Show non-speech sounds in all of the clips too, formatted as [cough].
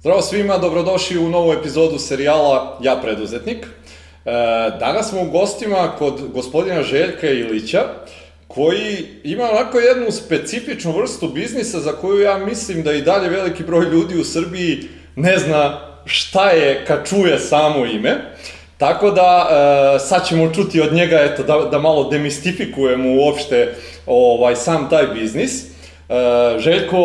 Zdravo svima, dobrodošli u novu epizodu serijala Ja preduzetnik. E, danas smo u gostima kod gospodina Željka Ilića, koji ima onako jednu specifičnu vrstu biznisa za koju ja mislim da i dalje veliki broj ljudi u Srbiji ne zna šta je kad čuje samo ime. Tako da, e, sad ćemo čuti od njega, eto, da, da malo demistifikujemo uopšte ovaj, sam taj biznis. E, Željko,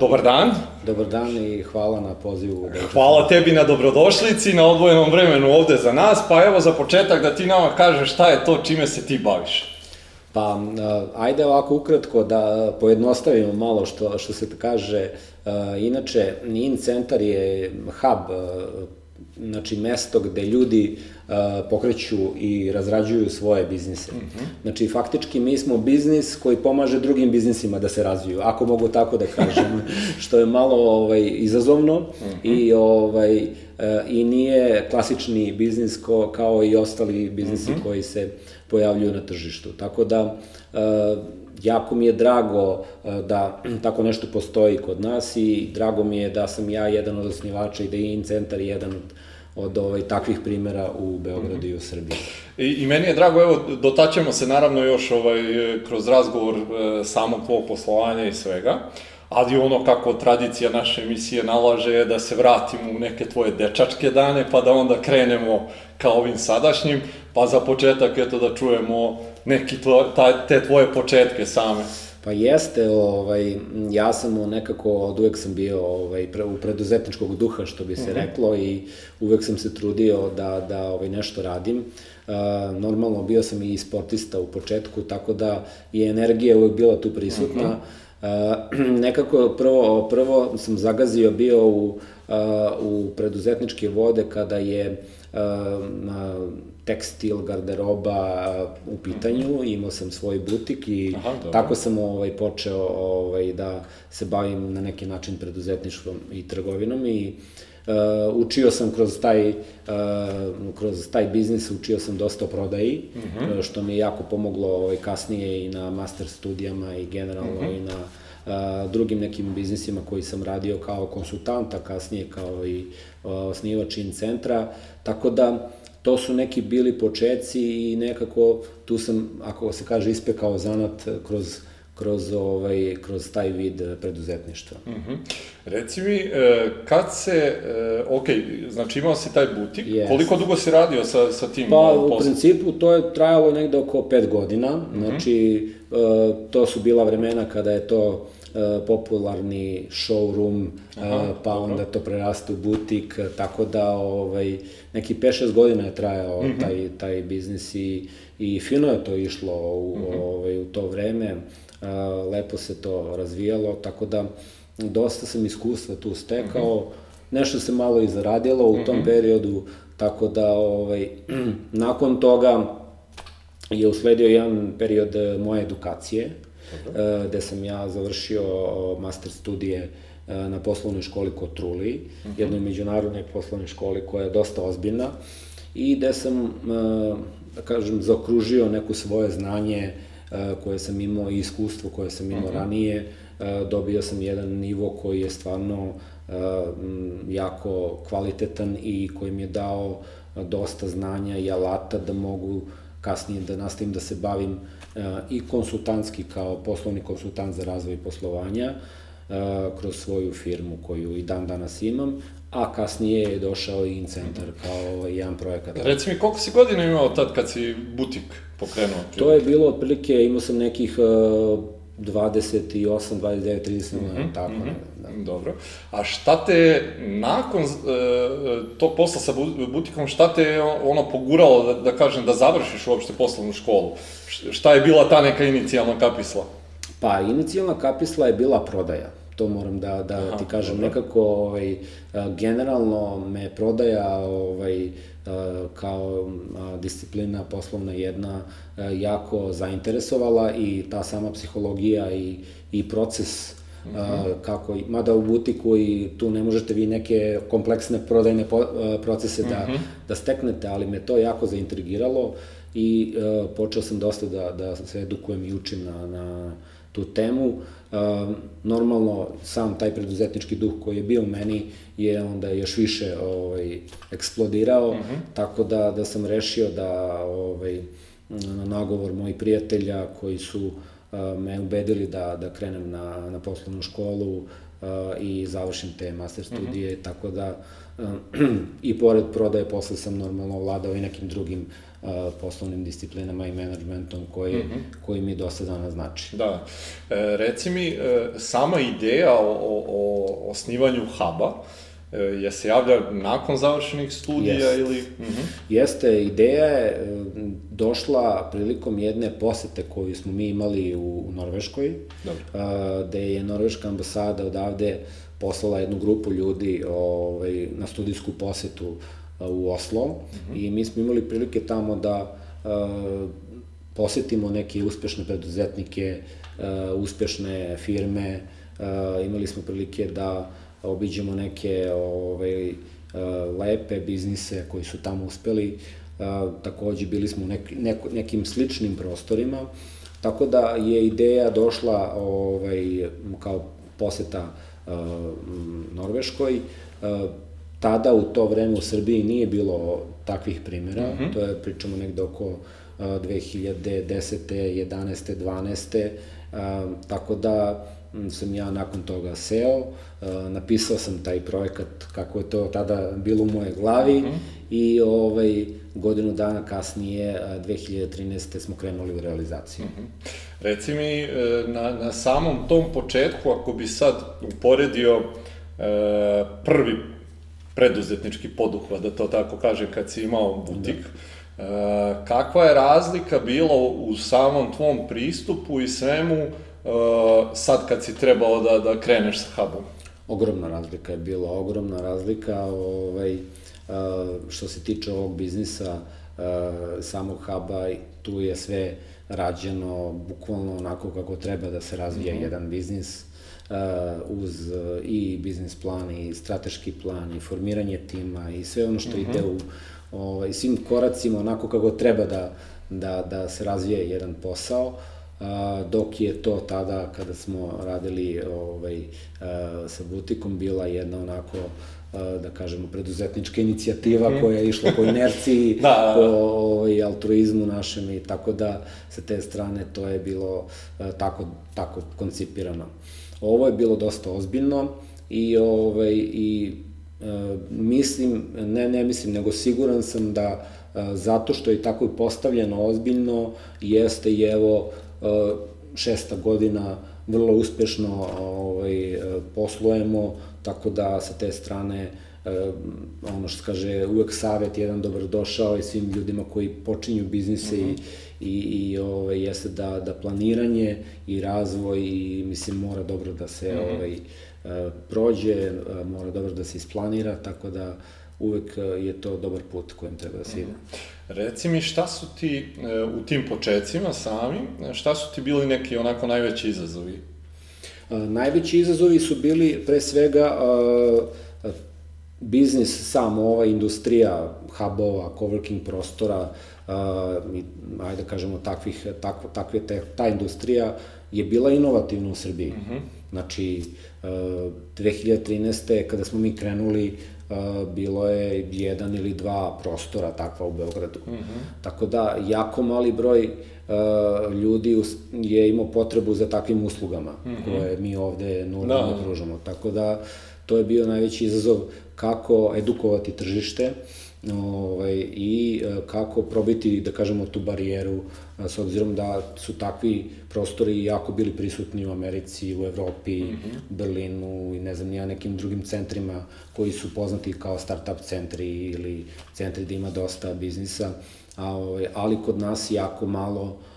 dobar dan. Dobar dan i hvala na pozivu. Hvala tebi na dobrodošlici, na odvojenom vremenu ovde za nas, pa evo za početak da ti nama kažeš šta je to čime se ti baviš. Pa, ajde ovako ukratko da pojednostavimo malo što, što se kaže. Inače, IN centar je hub, znači mesto gde ljudi pokreću i razrađuju svoje biznise. Mm -hmm. Znači, faktički mi smo biznis koji pomaže drugim biznisima da se razviju, ako mogu tako da kažem, [laughs] što je malo ovaj, izazovno mm -hmm. i ovaj, e, i nije klasični biznis ko, kao i ostali biznisi mm -hmm. koji se pojavljuju na tržištu. Tako da, e, jako mi je drago e, da tako nešto postoji kod nas i drago mi je da sam ja jedan od osnivača i da je In Centar jedan od od ovaj, takvih primera u Beogradu mm -hmm. i u Srbiji. I, I meni je drago, evo, dotaćemo se naravno još ovaj, kroz razgovor e, samog tvojeg poslovanja i svega, ali ono kako tradicija naše emisije nalaže je da se vratimo u neke tvoje dečačke dane, pa da onda krenemo ka ovim sadašnjim, pa za početak eto da čujemo neki tvo, ta, te tvoje početke same. Pa jeste, ovaj, ja sam nekako, od uvek sam bio ovaj, pre, u preduzetničkog duha, što bi se mhm. -huh. reklo, i uvek sam se trudio da, da ovaj, nešto radim. Uh, normalno, bio sam i sportista u početku, tako da je energija uvek bila tu prisutna. Uh -huh. uh, nekako prvo, prvo sam zagazio bio u, uh, u preduzetničke vode kada je uh, tekstil, garderoba u pitanju, imao sam svoj butik i Aha, tako sam ovaj, počeo ovaj, da se bavim na neki način preduzetništvom i trgovinom i Uh, učio sam kroz taj, uh, kroz taj biznis, učio sam dosta o prodaji, uh mhm. -huh. što mi je jako pomoglo ovaj, kasnije i na master studijama i generalno uh mhm. -huh. i na uh, drugim nekim biznisima koji sam radio kao konsultanta, kasnije kao i uh, osnivač in centra, tako da to su neki bili počeci i nekako tu sam, ako se kaže, ispekao zanat kroz kroz, ovaj, kroz taj vid preduzetništva. Mhm. -huh. Reci mi, e, kad se, e, ok, znači imao si taj butik, yes. koliko dugo si radio sa, sa tim Pa, poslom? u principu to je trajalo negde oko pet godina, mhm. -huh. znači to su bila vremena kada je to E, popularni showroom, e, Aha, pa dobro. onda to preraste u butik, tako da ovaj, neki 5-6 godina je trajao mm -hmm. taj, taj biznis i, i fino je to išlo u, mm -hmm. ovaj, u to vreme, lepo se to razvijalo, tako da dosta sam iskustva tu stekao, mm -hmm. nešto se malo i zaradilo u tom mm -hmm. periodu, tako da ovaj, [clears throat] nakon toga je usledio jedan period moje edukacije, Dobro. gde sam ja završio master studije e, na poslovnoj školi kod Truli, uh mhm. -huh. jednoj međunarodnoj poslovnoj školi koja je dosta ozbiljna i gde sam, e, da kažem, zaokružio neko svoje znanje koje sam imao i iskustvo koje sam imao uh mhm. -huh. ranije, dobio sam jedan nivo koji je stvarno jako kvalitetan i koji mi je dao dosta znanja i alata da mogu kasnije da nastavim da se bavim i konsultantski kao poslovni konsultant za razvoj poslovanja kroz svoju firmu koju i dan danas imam, a kasnije je došao i Incentar kao ovaj jedan projekat. Reci mi, koliko si godina imao tad kad si butik pokrenuo? To je bilo otprilike, imao sam nekih 28, 29, 30, mm -hmm, tako. Mm -hmm. Da. Dobro. A šta te, nakon uh, tog posla sa butikom, šta te ono poguralo, da, da kažem, da završiš uopšte poslovnu školu? Šta je bila ta neka inicijalna kapisla? Pa, inicijalna kapisla je bila prodaja. To moram da, da Aha, ti kažem. Dobro. Nekako, ovaj, generalno me prodaja ovaj, kao disciplina poslovna jedna jako zainteresovala i ta sama psihologija i, i proces Uh -huh. kako, mada u butiku i tu ne možete vi neke kompleksne prodajne po, procese da, uh -huh. da steknete, ali me to jako zaintrigiralo i uh, počeo sam dosta da, da se edukujem i učim na, na, tu temu. Normalno, sam taj preduzetnički duh koji je bio u meni je onda još više ovaj, eksplodirao, uh mhm. -huh. tako da, da sam rešio da ovaj, na nagovor mojih prijatelja koji su me ubedili da, da krenem na, na poslovnu školu i završim te master mhm. studije, uh -huh. tako da [clears throat] i pored prodaje posle sam normalno vladao i nekim drugim poslovnim disciplinama i menadžmentom koji, mm -hmm. koji mi dosta dana znači. Da. E, reci mi, e, sama ideja o, o, o osnivanju huba, je se javlja nakon završenih studija Jest. ili... Mm -hmm. Jeste, ideja je e, došla prilikom jedne posete koju smo mi imali u, Norveškoj, Dobro. A, gde je Norveška ambasada odavde poslala jednu grupu ljudi ovaj, na studijsku posetu u Oslo uh -huh. i mi smo imali prilike tamo da uh, posetimo neke uspešne preduzetnike, uh, uspešne firme, uh, imali smo prilike da obiđemo neke ovaj, lepe biznise koji su tamo uspeli, takođe bili smo u nek, neko, nekim sličnim prostorima, tako da je ideja došla ovaj, kao poseta Norveškoj, tada u to vreme u Srbiji nije bilo takvih primjera, mm -hmm. to je pričamo negde oko uh, 2010. 11. 12. Uh, tako da sam ja nakon toga seo, uh, napisao sam taj projekat kako je to tada bilo u moje glavi mm -hmm. i ovaj, godinu dana kasnije, 2013. smo krenuli u realizaciju. Mm -hmm. Reci mi, e, na, na samom tom početku, ako bi sad uporedio e, prvi preduzetnički poduhvat, da to tako kažem, kad si imao butik. Da. Kakva je razlika bila u samom tvom pristupu i svemu sad kad si trebao da, da kreneš sa hubom? Ogromna razlika je bila, ogromna razlika. Ovaj, e, što se tiče ovog biznisa, e, samog huba, tu je sve rađeno bukvalno onako kako treba da se razvija mm -hmm. jedan biznis Uh, uz uh, i biznis plan i strateški plan i formiranje tima i sve ono što uh -huh. ide u ovaj, svim koracima onako kako treba da, da, da se razvije jedan posao, a, dok je to tada kada smo radili ovaj, sa butikom bila jedna onako da kažemo, preduzetnička inicijativa mm. koja je išla po inerciji, [laughs] da, da, da. po ovaj, altruizmu našem i tako da sa te strane to je bilo tako, tako koncipirano. Ovo je bilo dosta ozbiljno i, ovaj, i e, mislim, ne, ne mislim, nego siguran sam da zato što je tako postavljeno ozbiljno, jeste i evo šesta godina vrlo uspešno ovaj, poslujemo, tako da sa te strane e, ono što kaže, uvek savet jedan dobar došao i svim ljudima koji počinju biznise mm -hmm. i, i, i ovaj, jeste da, da planiranje i razvoj i mislim mora dobro da se mm -hmm. ovaj, e, prođe, e, mora dobro da se isplanira, tako da uvek je to dobar put kojim treba da se ide. -hmm. Reci mi šta su ti u tim početcima sami, šta su ti bili neki onako najveći izazovi? Najveći izazovi su bili pre svega biznis sam, ova industrija hubova, coworking prostora, uh, ajde da kažemo takvih, takvo, takve, te, ta industrija je bila inovativna u Srbiji. Uh mhm. -huh. Znači, uh, 2013. kada smo mi krenuli, bilo je jedan ili dva prostora takva u Beogradu. Mhm. -huh. Tako da, jako mali broj uh, ljudi je imao potrebu za takvim uslugama, mhm. -huh. koje mi ovde normalno da. pružamo. Tako da, to je bio najveći izazov kako edukovati tržište ovaj, i e, kako probiti, da kažemo, tu barijeru, s obzirom da su takvi prostori jako bili prisutni u Americi, u Evropi, mm -hmm. Berlinu i ne znam, nija nekim drugim centrima koji su poznati kao start-up centri ili centri gde ima dosta biznisa, a, ovaj, ali kod nas jako malo uh,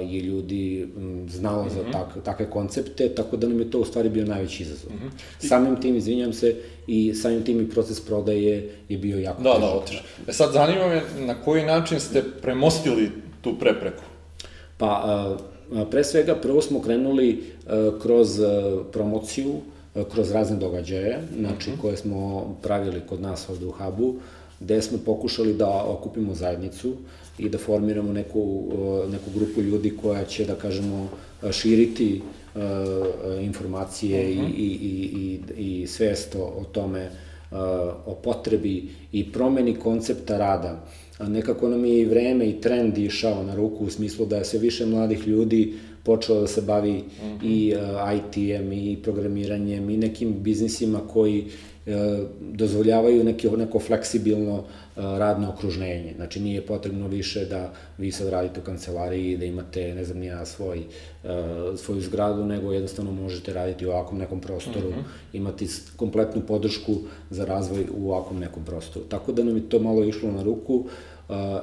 je ljudi znalo mm -hmm. za mhm. tak, takve koncepte, tako da nam je to u stvari bio najveći izazov. Mm -hmm. Samim tim, izvinjam se, i samim tim i proces prodaje je bio jako Da, da, otežan. E sad, zanima me na koji način ste premostili tu prepreku? Pa, pre svega, prvo smo krenuli kroz promociju, kroz razne događaje, znači, mm -hmm. koje smo pravili kod nas ovde u Hubu, gde smo pokušali da okupimo zajednicu i da formiramo neku, neku grupu ljudi koja će, da kažemo, širiti uh, informacije uh -huh. i, i, i, i svest o, o tome, uh, o potrebi i promeni koncepta rada. Nekako nam je i vreme i trend išao na ruku u smislu da je sve više mladih ljudi počelo da se bavi uh -huh. i uh, IT-em i programiranjem i nekim biznisima koji E, dozvoljavaju neki, neko fleksibilno e, radno okruženje. Znači, nije potrebno više da vi sad radite u kancelariji da imate, ne znam, nija svoj, e, svoju zgradu, nego jednostavno možete raditi u ovakvom nekom prostoru, uh mhm. -huh. imati kompletnu podršku za razvoj u ovakvom nekom prostoru. Tako da nam je to malo išlo na ruku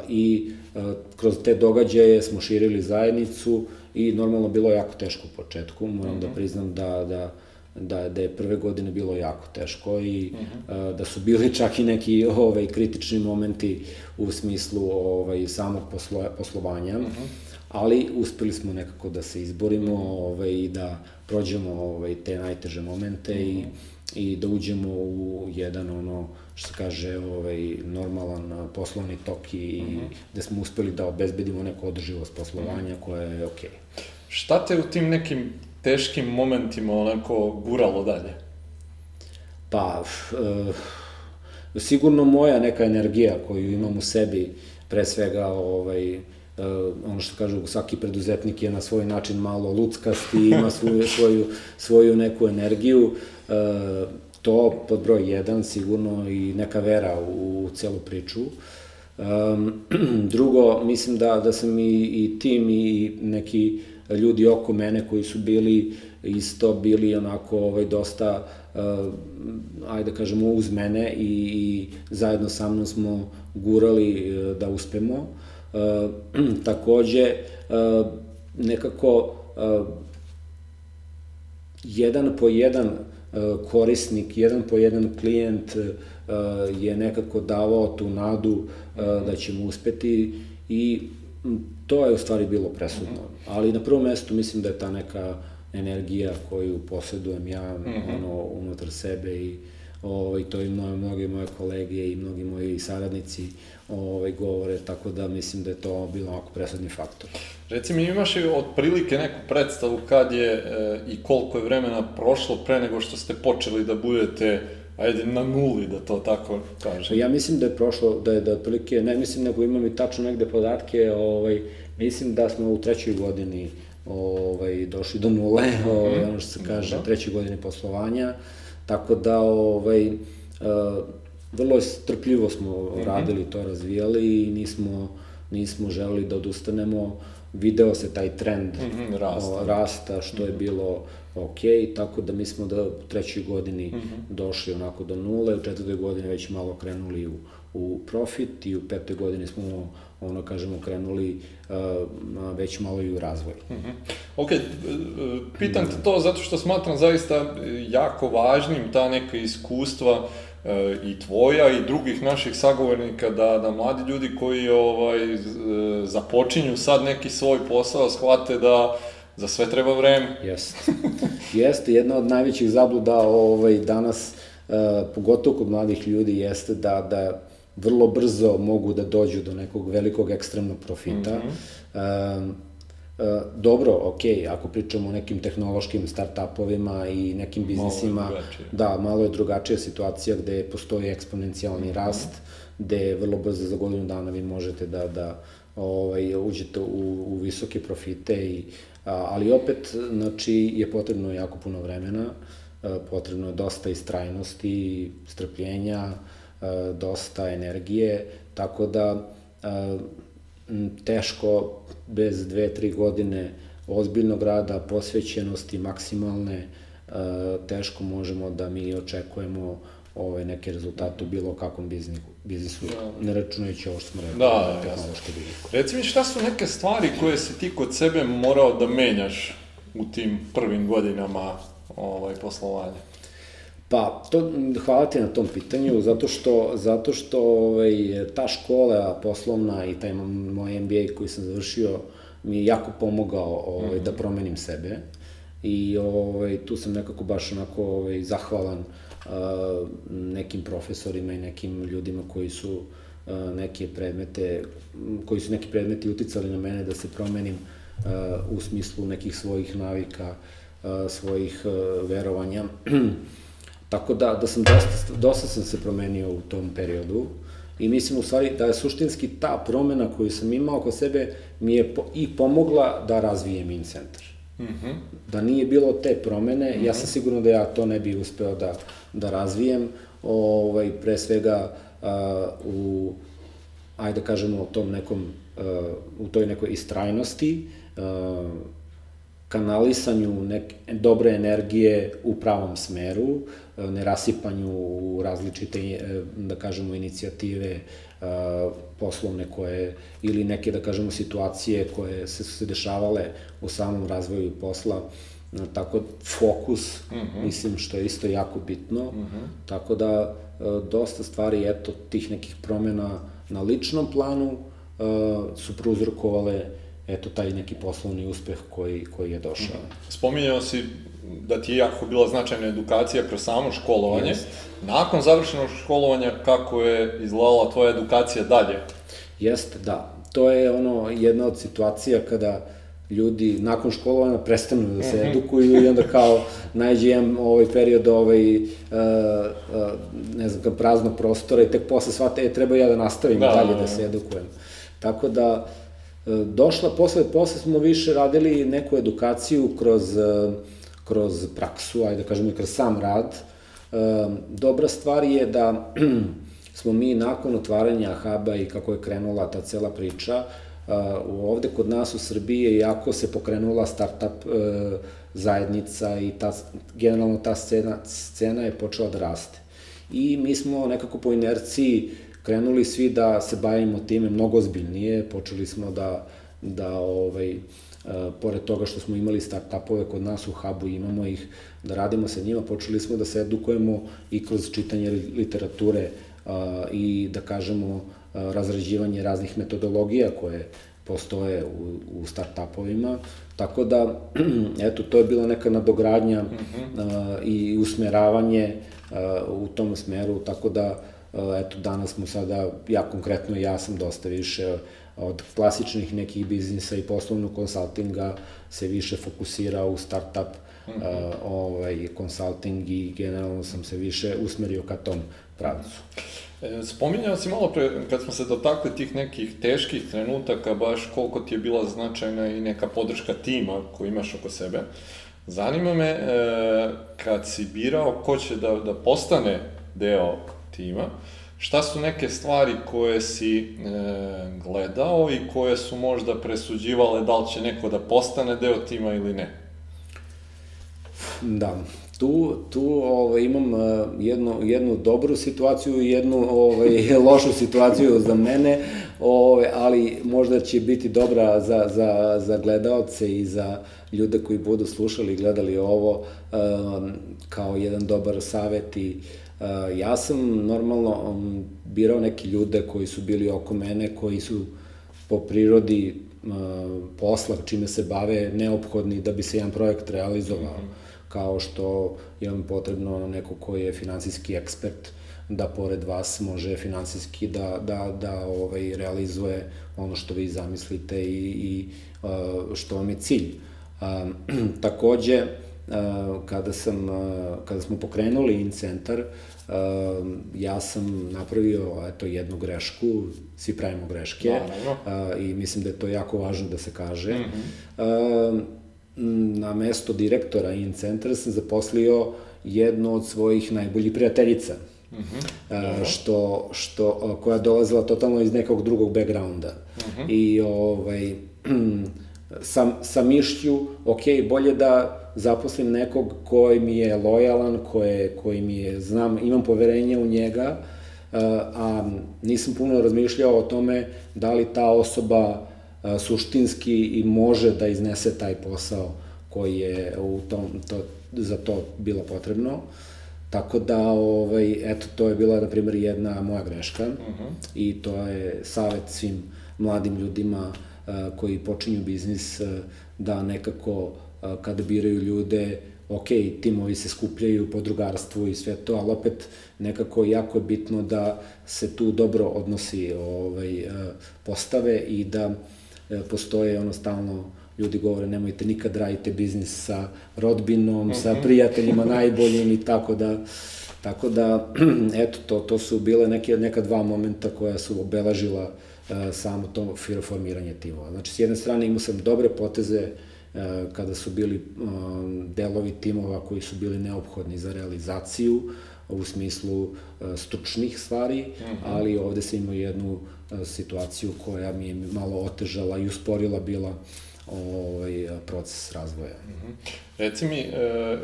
i kroz te događaje smo širili zajednicu i normalno bilo jako teško u početku, moram uh -huh. da mhm. priznam da, da da, da je prve godine bilo jako teško i uh -huh. da su bili čak i neki ovaj, kritični momenti u smislu ovaj, samog poslo, poslovanja, uh -huh. ali uspeli smo nekako da se izborimo ovaj, i da prođemo ovaj, te najteže momente uh -huh. i, i da uđemo u jedan ono što se kaže ovaj, normalan poslovni tok i uh -huh. da smo uspeli da obezbedimo neku održivost poslovanja uh -huh. koja je okej. Okay. Šta te u tim nekim teškim momentima onako guralo dalje? Pa, e, sigurno moja neka energija koju imam u sebi, pre svega, ovaj, e, ono što kažu, svaki preduzetnik je na svoj način malo luckast i ima svoju, [laughs] svoju, svoju neku energiju. E, to pod broj jedan, sigurno i neka vera u, u celu priču. Um, [clears throat] drugo, mislim da, da sam i, i tim i neki ljudi oko mene koji su bili isto bili onako ovaj, dosta uh, ajde da kažemo uz mene i, i zajedno sa mnom smo gurali uh, da uspemo. Uh, [clears throat] takođe, uh, nekako uh, jedan po jedan korisnik, jedan po jedan klijent je nekako davao tu nadu da ćemo uspeti i to je u stvari bilo presudno. Mm -hmm. Ali na prvom mestu mislim da je ta neka energija koju posjedujem ja mm -hmm. ono, unutar sebe i ovaj, to i mnoge, mnogi moje kolege i mnogi moji saradnici ovaj, govore, tako da mislim da je to bilo onako presudni faktor. Reci mi, imaš li otprilike neku predstavu kad je e, i koliko je vremena prošlo pre nego što ste počeli da budete ajde, na nuli, da to tako kažem. Ja mislim da je prošlo, da je da otprilike, ne mislim nego imam i tačno negde podatke, ovaj, mislim da smo u trećoj godini ovaj, došli do nule, mhm. ovaj, ono što se kaže, Dobro. trećoj godini poslovanja, tako da ovaj, uh, vrlo strpljivo smo -hmm. radili to, razvijali i nismo, nismo želeli da odustanemo, video se taj trend mm -hmm, rasta. O, rasta, što mm -hmm. je mhm. bilo ok, tako da mi smo da u trećoj godini mm -hmm. došli onako do nule, u četvrtoj godini već malo krenuli u, u profit i u petoj godini smo ono kažemo krenuli uh, već malo i u razvoj. Mm -hmm. Ok, e, pitam te to zato što smatram zaista jako važnim ta neka iskustva e, i tvoja i drugih naših sagovornika da, da mladi ljudi koji ovaj, e, započinju sad neki svoj posao shvate da Za sve treba vreme. Jeste. jeste, jedna od najvećih zabluda ovaj, danas, uh, pogotovo kod mladih ljudi, jeste da, da vrlo brzo mogu da dođu do nekog velikog ekstremnog profita. Mm -hmm. uh, Uh, dobro, ok, ako pričamo o nekim tehnološkim start-upovima i nekim biznisima, malo da, malo je drugačija situacija gde postoji eksponencijalni mm -hmm. rast, gde vrlo brzo za godinu dana vi možete da, da ovaj, uđete u, u visoke profite i ali opet, znači, je potrebno jako puno vremena, potrebno je dosta istrajnosti, strpljenja, dosta energije, tako da teško bez dve, tri godine ozbiljnog rada, posvećenosti maksimalne, teško možemo da mi očekujemo ovaj, neke rezultate u bilo kakvom biznisu, biznisu da. ne računajući ovo što smo rekli, da, tehnološke biznisu. Reci mi šta su neke stvari koje si ti kod sebe morao da menjaš u tim prvim godinama ovaj, poslovanja? Pa, to, hvala ti na tom pitanju, zato što, zato što ovaj, ta škola poslovna i taj moj MBA koji sam završio mi je jako pomogao ovaj, mm -hmm. da promenim sebe i ovaj, tu sam nekako baš onako ovaj, zahvalan nekim profesorima i nekim ljudima koji su neke predmete, koji su neki predmeti uticali na mene da se promenim u smislu nekih svojih navika, svojih verovanja. [clears throat] Tako da, da sam dosta, dosta sam se promenio u tom periodu i mislim u stvari da je suštinski ta promena koju sam imao oko sebe mi je po, i pomogla da razvijem In Center. Mm -hmm. Da nije bilo te promene, mm -hmm. ja sam mhm. sigurno da ja to ne bi uspeo da, da razvijem, ovaj, pre svega a, u, ajde da kažemo, tom nekom, a, u toj nekoj istrajnosti, a, kanalisanju nek, dobre energije u pravom smeru, ne rasipanju u različite, e, da kažemo, inicijative poslovne koje, ili neke, da kažemo, situacije koje se su se dešavale u samom razvoju posla, tako fokus, mm -hmm. mislim, što je isto jako bitno, mm -hmm. tako da dosta stvari, eto, tih nekih promena na ličnom planu su prouzrokovale eto taj neki poslovni uspeh koji, koji je došao. Mm -hmm. Spominjao si da ti je jako bila značajna edukacija kroz samo školovanje. Jest. Nakon završenog školovanja, kako je izgledala tvoja edukacija dalje? Jeste, da. To je ono jedna od situacija kada ljudi nakon školovanja prestanu da se mhm. edukuju i onda kao najđe jedan ovaj period ovaj, uh, uh, ne znam, praznog prostora i tek posle shvate, e, treba ja da nastavim da, dalje da, da se edukujem. Tako da, uh, došla, posle, posle smo više radili neku edukaciju kroz uh, kroz praksu, ajde da kažemo i kroz sam rad. E, dobra stvar je da [clears throat] smo mi nakon otvaranja huba i kako je krenula ta cela priča, Uh, ovde kod nas u Srbiji je jako se pokrenula startup uh, zajednica i ta, generalno ta scena, scena je počela da raste. I mi smo nekako po inerciji krenuli svi da se bavimo time mnogo ozbiljnije, počeli smo da, da ovaj, uh, pored toga što smo imali start-upove kod nas u hubu, imamo ih da radimo sa njima, počeli smo da se edukujemo i kroz čitanje literature i da kažemo razrađivanje raznih metodologija koje postoje u, u start-upovima, tako da, [clears throat] eto, to je bila neka nadogradnja mm -hmm. i usmeravanje u tom smeru, tako da, eto, danas smo sada, ja konkretno, ja sam dosta više od klasičnih nekih biznisa i poslovnog konsultinga se više fokusira u startup mm -hmm. uh, ovaj, consulting i generalno sam se više usmerio ka tom pravcu. E, spominjao si malo pre, kad smo se dotakli tih nekih teških trenutaka, baš koliko ti je bila značajna i neka podrška tima koju imaš oko sebe. Zanima me, e, kad si birao ko će da, da postane deo tima, Šta su neke stvari koje si e, gledao i koje su možda presuđivale da li će neko da postane deo tima ili ne? Da, tu, tu ovaj, imam uh, jednu, jednu dobru situaciju i jednu ovaj, [laughs] lošu situaciju za mene, ovaj, ali možda će biti dobra za, za, za gledalce i za ljude koji budu slušali i gledali ovo uh, kao jedan dobar savet i Uh, ja sam normalno um, birao neke ljude koji su bili oko mene, koji su po prirodi uh, posla čime se bave neophodni da bi se jedan projekt realizovao. Mm -hmm. Kao što imam potrebno neko koji je finansijski ekspert, da pored vas može finansijski da, da, da ovaj, realizuje ono što vi zamislite i, i uh, što vam je cilj. Uh, [clears throat] takođe, kada, sam, kada smo pokrenuli In Centar, ja sam napravio eto, jednu grešku, svi pravimo greške da, i mislim da je to jako važno da se kaže. Mm -hmm. Na mesto direktora In Centar sam zaposlio jednu od svojih najboljih prijateljica. Mm -hmm. što, što, koja dolazila totalno iz nekog drugog backgrounda. Mm -hmm. I ovaj, [clears throat] sa, sa mišlju, ok, bolje da zaposlim nekog koji mi je lojalan, koje, koji mi je, znam, imam poverenje u njega, a nisam puno razmišljao o tome da li ta osoba suštinski i može da iznese taj posao koji je u tom, to, za to bilo potrebno. Tako da, ovaj, eto, to je bila, na primjer, jedna moja greška uh mhm. -huh. i to je savet svim mladim ljudima uh, koji počinju biznis da nekako kada biraju ljude ok, timovi se skupljaju po drugarstvu i sve to, ali opet nekako jako je bitno da se tu dobro odnosi ovaj, postave i da e, postoje ono stalno ljudi govore nemojte nikad radite biznis sa rodbinom, mm -hmm. sa mhm. prijateljima najboljim i tako da tako da [clears throat] eto to to su bile neke neka dva momenta koja su obeležila uh, samo to formiranje timova. Znači s jedne strane imao sam dobre poteze uh, kada su bili um, delovi timova koji su bili neophodni za realizaciju u smislu stručnih stvari, mm -hmm. ali ovde sam imao jednu situaciju koja mi je malo otežala i usporila bila ovaj, proces razvoja. Mm -hmm. Reci mi, e,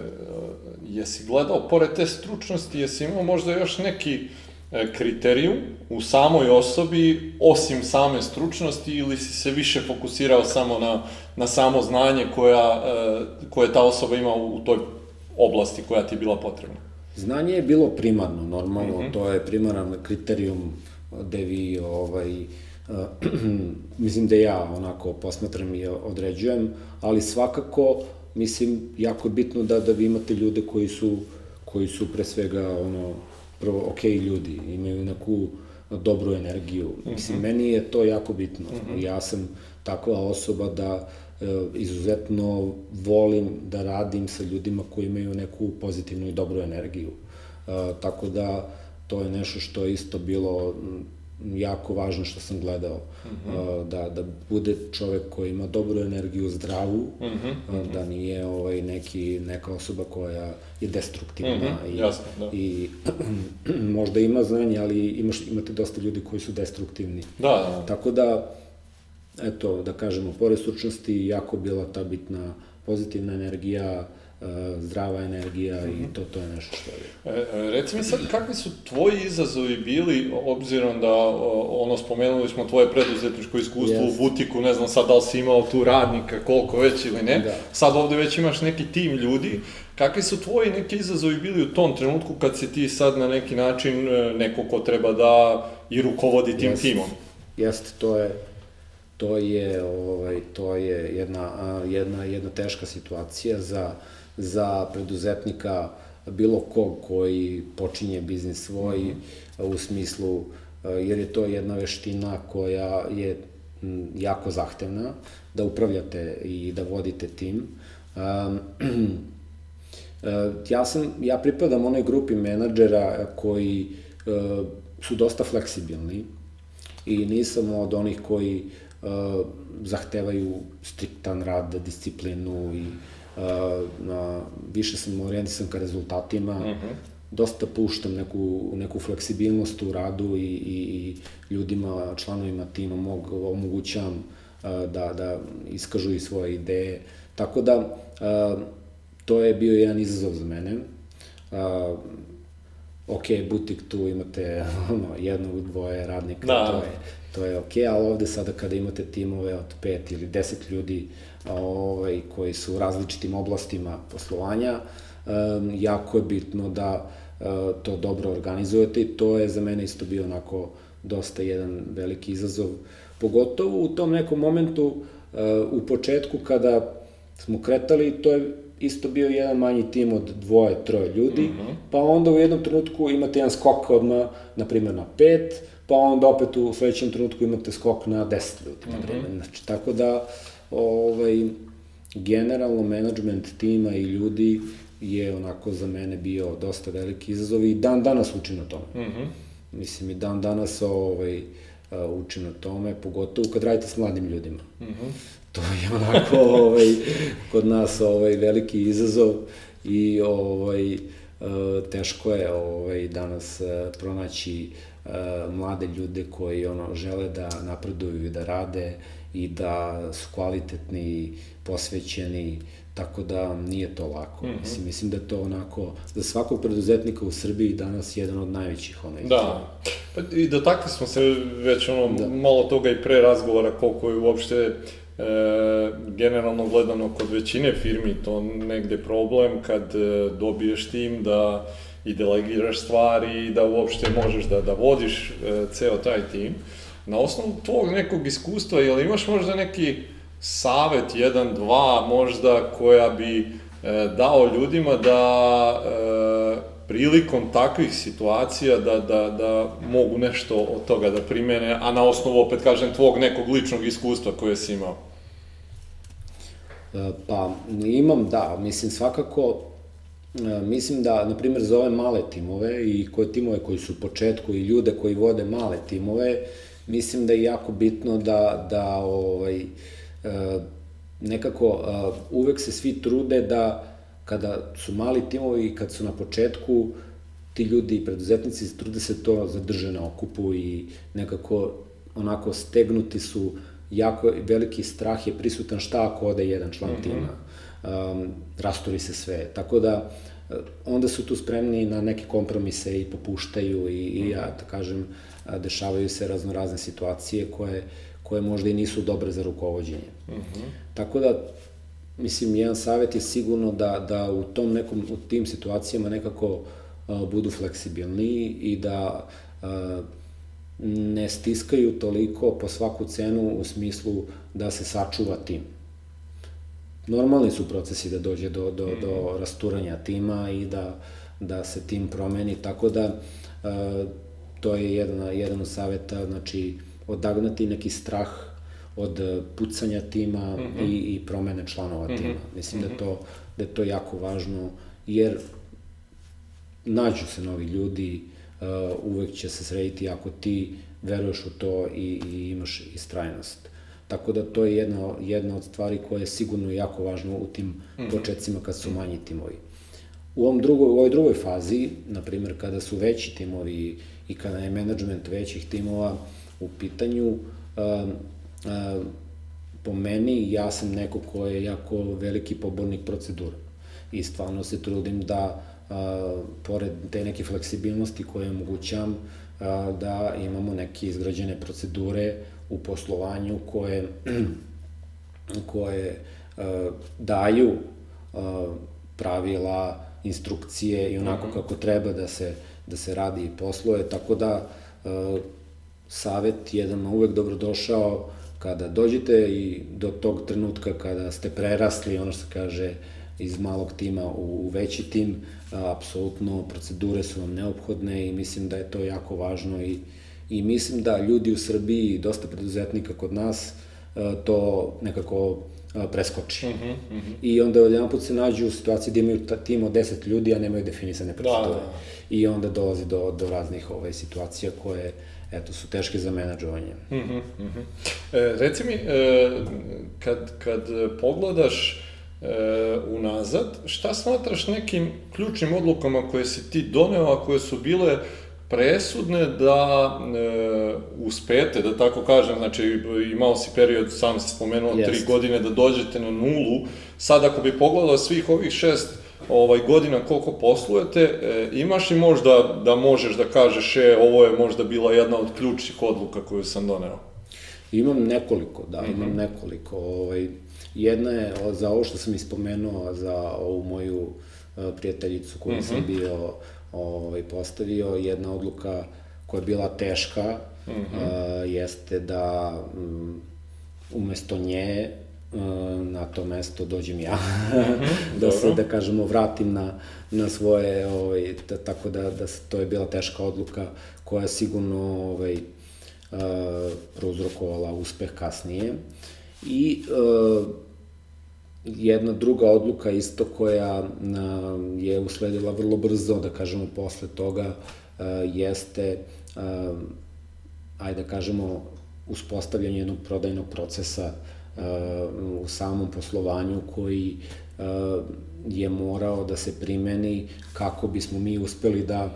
jesi gledao, pored te stručnosti, jesi imao možda još neki e, kriterijum u samoj osobi, osim same stručnosti, ili si se više fokusirao samo na, na samo znanje koja, e, koje ta osoba ima u, u toj oblasti koja ti je bila potrebna? Znanje je bilo primarno, normalno, mm -hmm. to je primaran kriterijum gde vi ovaj, [clears throat] mislim da ja onako posmatram i određujem, ali svakako mislim jako je bitno da da vi imate ljude koji su koji su pre svega ono prvo ok ljudi, imaju neku dobru energiju. Mm -hmm. Mislim meni je to jako bitno. Mm -hmm. Ja sam takva osoba da e, izuzetno volim da radim sa ljudima koji imaju neku pozitivnu i dobru energiju. E, tako da to je nešto što je isto bilo jako važno što sam gledao. Mm -hmm. da, da bude čovek koji ima dobru energiju, zdravu, mm -hmm. da nije ovaj, neki, neka osoba koja je destruktivna. Mm -hmm. I, Jasno, da. I [clears throat] možda ima znanje, ali imaš, imate dosta ljudi koji su destruktivni. Da, da. Tako da, eto, da kažemo, pored stručnosti, jako bila ta bitna pozitivna energija, uh, E, zdrava energija i mhm. to, to je nešto što je. E, e, reci mi sad, kakvi su tvoji izazovi bili, obzirom da, ono, spomenuli smo tvoje preduzetničko iskustvo yes. u butiku, ne znam sad da li si imao tu radnika, koliko već ili ne, da. sad ovde već imaš neki tim ljudi, kakvi su tvoji neki izazovi bili u tom trenutku kad si ti sad na neki način neko ko treba da i rukovodi tim yes. timom? Jeste, to je to je ovaj to je jedna jedna jedna teška situacija za za preduzetnika bilo kog koji počinje biznis svoj mm -hmm. u smislu jer je to jedna veština koja je jako zahtevna da upravljate i da vodite tim. Um, [clears throat] ja sam ja pripadam onoj grupi menadžera koji uh, su dosta fleksibilni i nisam od onih koji zahtevaju striktan rad, disciplinu i uh, na, više sam orijentisan ka rezultatima, uh mhm. -huh. dosta puštam neku, neku fleksibilnost u radu i, i, i ljudima, članovima tima mog omogućavam da, da iskažu i svoje ideje. Tako da, to je bio jedan izazov za mene. ok, butik tu imate [laughs] ono, jednog, dvoje radnika, da. to je, to je ok, ali ovde sada kada imate timove od pet ili deset ljudi, ovaj, koji su u različitim oblastima poslovanja, um, jako je bitno da uh, to dobro organizujete i to je za mene isto bio onako dosta jedan veliki izazov, pogotovo u tom nekom momentu uh, u početku kada smo kretali, to je isto bio jedan manji tim od dvoje, troje ljudi, mm -hmm. pa onda u jednom trenutku imate jedan skok odmah, na primjer, na pet, pa onda opet u sledećem trenutku imate skok na 10 ljudi, na mhm. primjer. Mm -hmm. Znači, tako da, ovaj, generalno management tima i ljudi je onako za mene bio dosta veliki izazov i dan danas učim na tome. Mm -hmm. Mislim i dan danas ovaj, učim na tome, pogotovo kad radite s mladim ljudima. Mm -hmm. To je onako ovaj, kod nas ovaj, veliki izazov i ovaj, teško je ovaj, danas pronaći mlade ljude koji ono žele da napreduju i da rade i da su kvalitetni, posvećeni, tako da nije to lako. Mm -hmm. Mislim, mislim da to onako, za svakog preduzetnika u Srbiji danas jedan od najvećih onaj. Da, pa i dotakli smo se već ono, da. malo toga i pre razgovora koliko je uopšte e, generalno gledano kod većine firmi to negde problem kad e, dobiješ tim da i delegiraš stvari i da uopšte možeš da, da vodiš e, ceo taj tim. Na osnovu tvog nekog iskustva, jel imaš možda neki savet, jedan, dva možda, koja bi dao ljudima da prilikom takvih situacija da, da, da mogu nešto od toga da primene, a na osnovu, opet kažem, tvog nekog ličnog iskustva koje si imao? Pa, imam, da, mislim, svakako, mislim da, na primjer, za ove male timove i koje timove koji su u početku i ljude koji vode male timove, mislim da je jako bitno da, da ovaj, nekako uvek se svi trude da kada su mali timovi i kad su na početku, ti ljudi i preduzetnici trude se to zadrže na okupu i nekako onako stegnuti su jako veliki strah je prisutan šta ako ode jedan član mm -hmm. tima. Um, rasturi se sve. Tako da eh, onda su tu spremni na neke kompromise i popuštaju i, i ja da kažem dešavaju se raznorazne situacije koje koje možda i nisu dobre za rukovodđenje. Mm -hmm. Tako da mislim, jedan savet je sigurno da, da u tom nekom, u tim situacijama nekako uh, budu fleksibilni i da uh, ne stiskaju toliko po svaku cenu u smislu da se sačuva tim. Normalni su procesi da dođe do, do, mm. do mhm. rasturanja tima i da, da se tim promeni, tako da uh, to je jedan, jedan od saveta, znači odagnati neki strah od pucanja tima mm -hmm. i, i promene članova mm -hmm. tima. Mislim mm -hmm. da, to, da je to jako važno, jer nađu se novi ljudi, uh, uvek će se srediti ako ti veruješ u to i, i imaš istrajnost. Tako da to je jedna, jedna od stvari koja je sigurno jako važno u tim -hmm. početcima kad su manji timovi. U, ovom drugoj, u ovoj drugoj fazi, na primjer kada su veći timovi i kada je menadžment većih timova u pitanju, um, po meni, ja sam neko ko je jako veliki pobornik procedura. I stvarno se trudim da, a, pored te neke fleksibilnosti koje omogućam, a, da imamo neke izgrađene procedure u poslovanju koje, koje a, daju a, pravila, instrukcije i onako mhm. kako treba da se, da se radi i posluje, tako da a, savet jedan uvek dobrodošao, kada dođete i do tog trenutka kada ste prerasli, ono što se kaže, iz malog tima u, veći tim, apsolutno procedure su vam neophodne i mislim da je to jako važno i, i mislim da ljudi u Srbiji, dosta preduzetnika kod nas, to nekako preskoči. Mm -hmm, mm -hmm. I onda jedan put se nađu u situaciji da imaju tim od 10 ljudi, a nemaju definisane procedure. Da, da, da. I onda dolazi do, do raznih ovaj, situacija koje eto, su teške za menadžovanje. Mm -hmm, mm -hmm. E, reci mi, e, kad, kad pogledaš e, unazad, šta smatraš nekim ključnim odlukama koje si ti doneo, a koje su bile presudne da e, uspete, da tako kažem, znači imao si period, sam si spomenuo, yes. tri godine da dođete na nulu, sad ako bi pogledao svih ovih šest ovaj, godina koliko poslujete, e, imaš li možda da možeš da kažeš, e, ovo je možda bila jedna od ključnih odluka koju sam doneo? Imam nekoliko, da, mm -hmm. imam nekoliko. Ovaj, jedna je za ovo što sam ispomenuo, za ovu moju uh, prijateljicu koju mm -hmm. sam mhm. bio ovaj, postavio, jedna odluka koja je bila teška, mm -hmm. uh, jeste da um, umesto nje na to mesto dođem ja, mhm, [laughs] da se, da kažemo, vratim na, na svoje, ovaj, da, tako da, da to je bila teška odluka koja sigurno ovaj, uh, prouzrokovala uspeh kasnije. I uh, jedna druga odluka isto koja je usledila vrlo brzo, da kažemo, posle toga, uh, jeste, uh, ajde da kažemo, uspostavljanje jednog prodajnog procesa uh, u samom poslovanju koji e, je morao da se primeni kako bismo mi uspeli da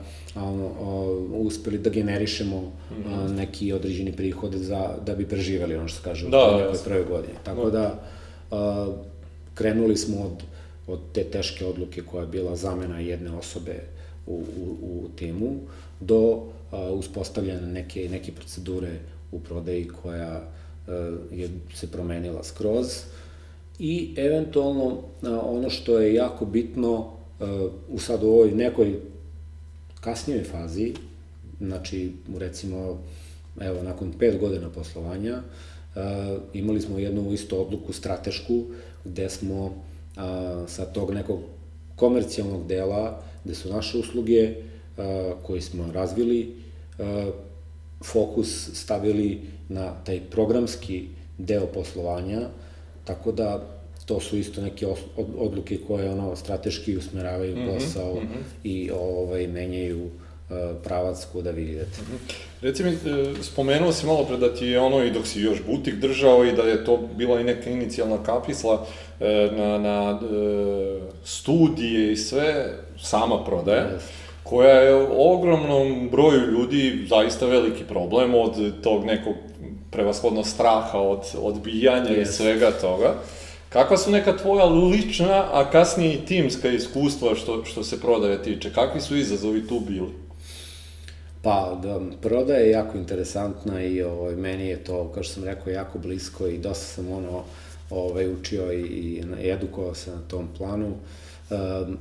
uspeli da generišemo mhm. neki određeni prihod za, da bi preživeli ono što se kaže da, u nekoj prve godine. Tako da, da krenuli smo od, od te teške odluke koja je bila zamena jedne osobe u, u, u timu do uspostavljanja neke, neke procedure u prodaji koja je se promenila skroz. I eventualno ono što je jako bitno u sad u ovoj nekoj kasnijoj fazi, znači recimo evo nakon pet godina poslovanja imali smo jednu isto odluku stratešku gde smo a, sa tog nekog komercijalnog dela, gde su naše usluge a, koje smo razvili, a, fokus stavili na taj programski deo poslovanja, tako da to su isto neke odluke koje ono strateški usmeravaju -hmm, posao mm -hmm. i ovaj menjaju uh, pravac kuda vi idete. -hmm. Reci mi, e, spomenuo si malo pre da ti je ono i dok si još butik držao i da je to bila i neka inicijalna kapisla e, na, na studije i sve, sama prodaje. Yes koja je ogromnom broju ljudi zaista veliki problem od tog nekog prevashodno straha od odbijanja yes. i svega toga. Kakva su neka tvoja lična, a kasnije i timska iskustva što, što se prodaje tiče? Kakvi su izazovi tu bili? Pa, da, prodaja je jako interesantna i ovaj, meni je to, kao što sam rekao, jako blisko i dosta sam ono, ovaj, učio i, i edukovao se na tom planu. Um,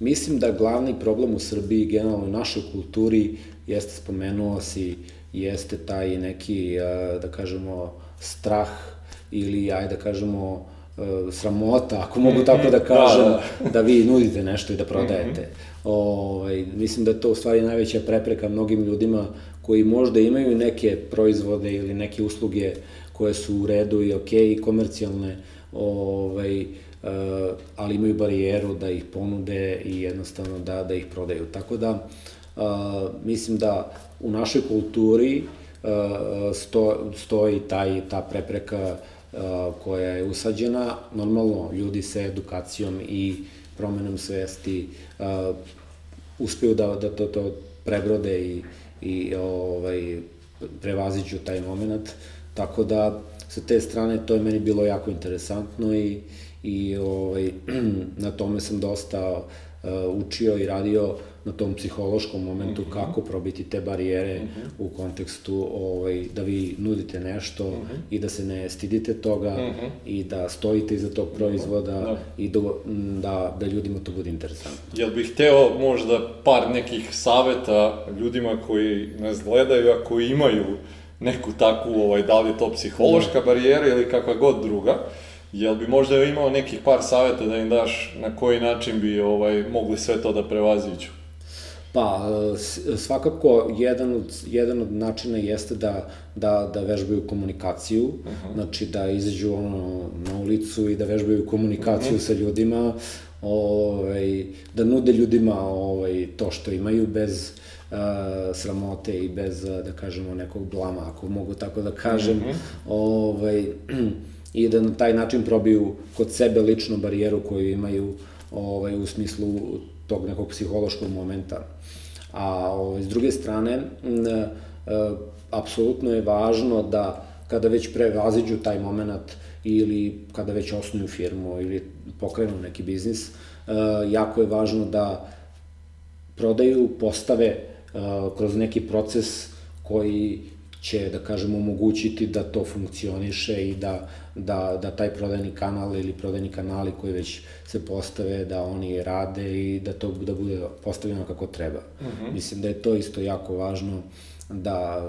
mislim da glavni problem u Srbiji, generalno u našoj kulturi, jeste spomenuo si, jeste taj neki, da kažemo, strah ili, ajde da kažemo, e, sramota, ako mogu tako da kažem, da, da. da vi nudite nešto i da prodajete. Mm -hmm. Ovaj, mislim da je to u stvari najveća prepreka mnogim ljudima koji možda imaju neke proizvode ili neke usluge koje su u redu i okay, i komercijalne, ovaj, uh, ali imaju barijeru da ih ponude i jednostavno da, da ih prodaju. Tako da, uh, mislim da u našoj kulturi uh, sto, stoji taj, ta prepreka koja je usađena. Normalno, ljudi se edukacijom i promenom svesti uspeju da, da to, to prebrode i, i ovaj, prevaziđu taj moment. Tako da, sa te strane, to je meni bilo jako interesantno i, i ovaj, [clears throat] na tome sam dosta uh, učio i radio na tom psihološkom momentu mm -hmm. kako probiti te barijere mm -hmm. u kontekstu ovaj, da vi nudite nešto mm -hmm. i da se ne stidite toga mm -hmm. i da stojite iza tog proizvoda da. i da, da, da ljudima to bude interesantno. Jel bih hteo možda par nekih saveta ljudima koji nas gledaju, a koji imaju neku takvu, ovaj, da li je to psihološka da. barijera ili kakva god druga, Jel bi možda imao nekih par saveta da im daš na koji način bi ovaj, mogli sve to da prevaziću? Pa, svakako, jedan od, jedan od načina jeste da, da, da vežbaju komunikaciju, uh -huh. znači da izađu ono, na ulicu i da vežbaju komunikaciju uh -huh. sa ljudima, ovaj, da nude ljudima ovaj, to što imaju bez uh, sramote i bez, da kažemo, nekog blama, ako mogu tako da kažem. Uh -huh. ovaj, i da na taj način probiju kod sebe lično barijeru koju imaju ovaj, u smislu tog nekog psihološkog momenta. A ovaj, s druge strane, e, apsolutno je važno da kada već prevaziđu taj moment ili kada već osnuju firmu ili pokrenu neki biznis, e, jako je važno da prodaju, postave e, kroz neki proces koji će, da kažemo, omogućiti da to funkcioniše i da, da, da taj prodajni kanal ili prodajni kanali koji već se postave, da oni rade i da to da bude postavljeno kako treba. Mhm. -huh. Mislim da je to isto jako važno da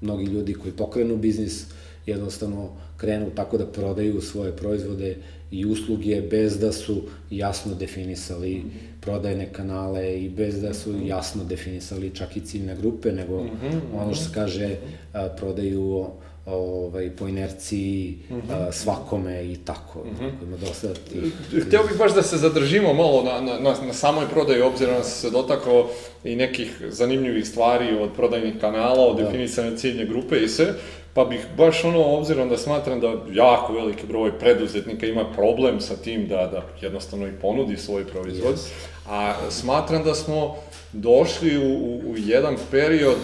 mnogi ljudi koji pokrenu biznis jednostavno krenu tako da prodaju svoje proizvode i usluge bez da su jasno definisali mm -hmm. prodajne kanale i bez da su mhm. jasno definisali čak i ciljne grupe, nego mm -hmm. ono što se kaže a, prodaju ovaj, po inerciji mm -hmm. a, svakome i tako. Mm -hmm. ima dosta tih... Hteo bih baš da se zadržimo malo na, na, na, na samoj prodaji, obzirom da se dotakao i nekih zanimljivih stvari od prodajnih kanala, od da. definisane ciljne grupe i sve. Pa bih baš ono, obzirom da smatram da jako veliki broj preduzetnika ima problem sa tim da, da jednostavno i ponudi svoj proizvod, yes. a smatram da smo došli u, u, u jedan period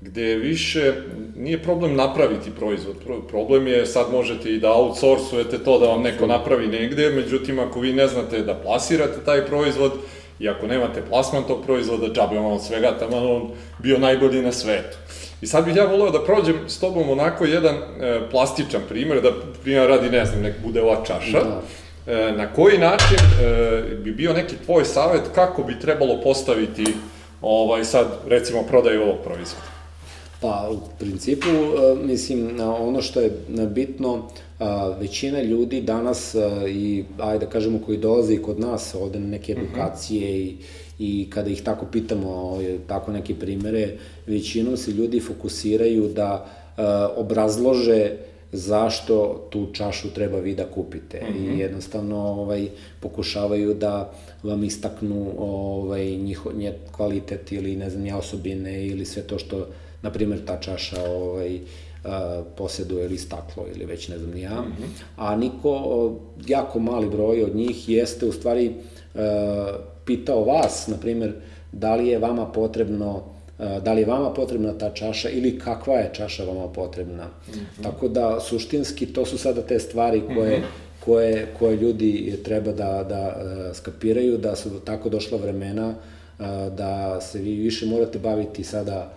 gde više nije problem napraviti proizvod, problem je sad možete i da outsourcujete to da vam neko napravi negde, međutim ako vi ne znate da plasirate taj proizvod i ako nemate plasman tog proizvoda, džabe vam od svega tamo on bio najbolji na svetu. I sad bih ja voleo da prođem s tobom onako jedan e, plastičan primer, da primjer radi, ne znam, nek bude ova čaša. Da. E, na koji način e, bi bio neki tvoj savet kako bi trebalo postaviti ovaj sad recimo prodaju ovog proizvoda? Pa, u principu, e, mislim, ono što je bitno, većina ljudi danas e, i, ajde da kažemo, koji dolaze kod nas ovde na neke mhm. edukacije mm -hmm. i, i kada ih tako pitamo, tako neke primere, većinom se ljudi fokusiraju da e, obrazlože zašto tu čašu treba vi da kupite. Mm -hmm. I mhm. jednostavno ovaj, pokušavaju da vam istaknu ovaj, njiho, nje kvalitet ili ne znam ja osobine ili sve to što na primjer, ta čaša ovaj, a, posjeduje ili staklo ili već ne znam ni ja, mm -hmm. a niko, jako mali broj od njih jeste u stvari a, pitao vas, na primjer, da li je vama potrebno da li je vama potrebna ta čaša ili kakva je čaša vama potrebna. Mm -hmm. Tako da, suštinski, to su sada te stvari koje, mm -hmm. koje, koje ljudi treba da, da skapiraju, da su tako došla vremena da se vi više morate baviti sada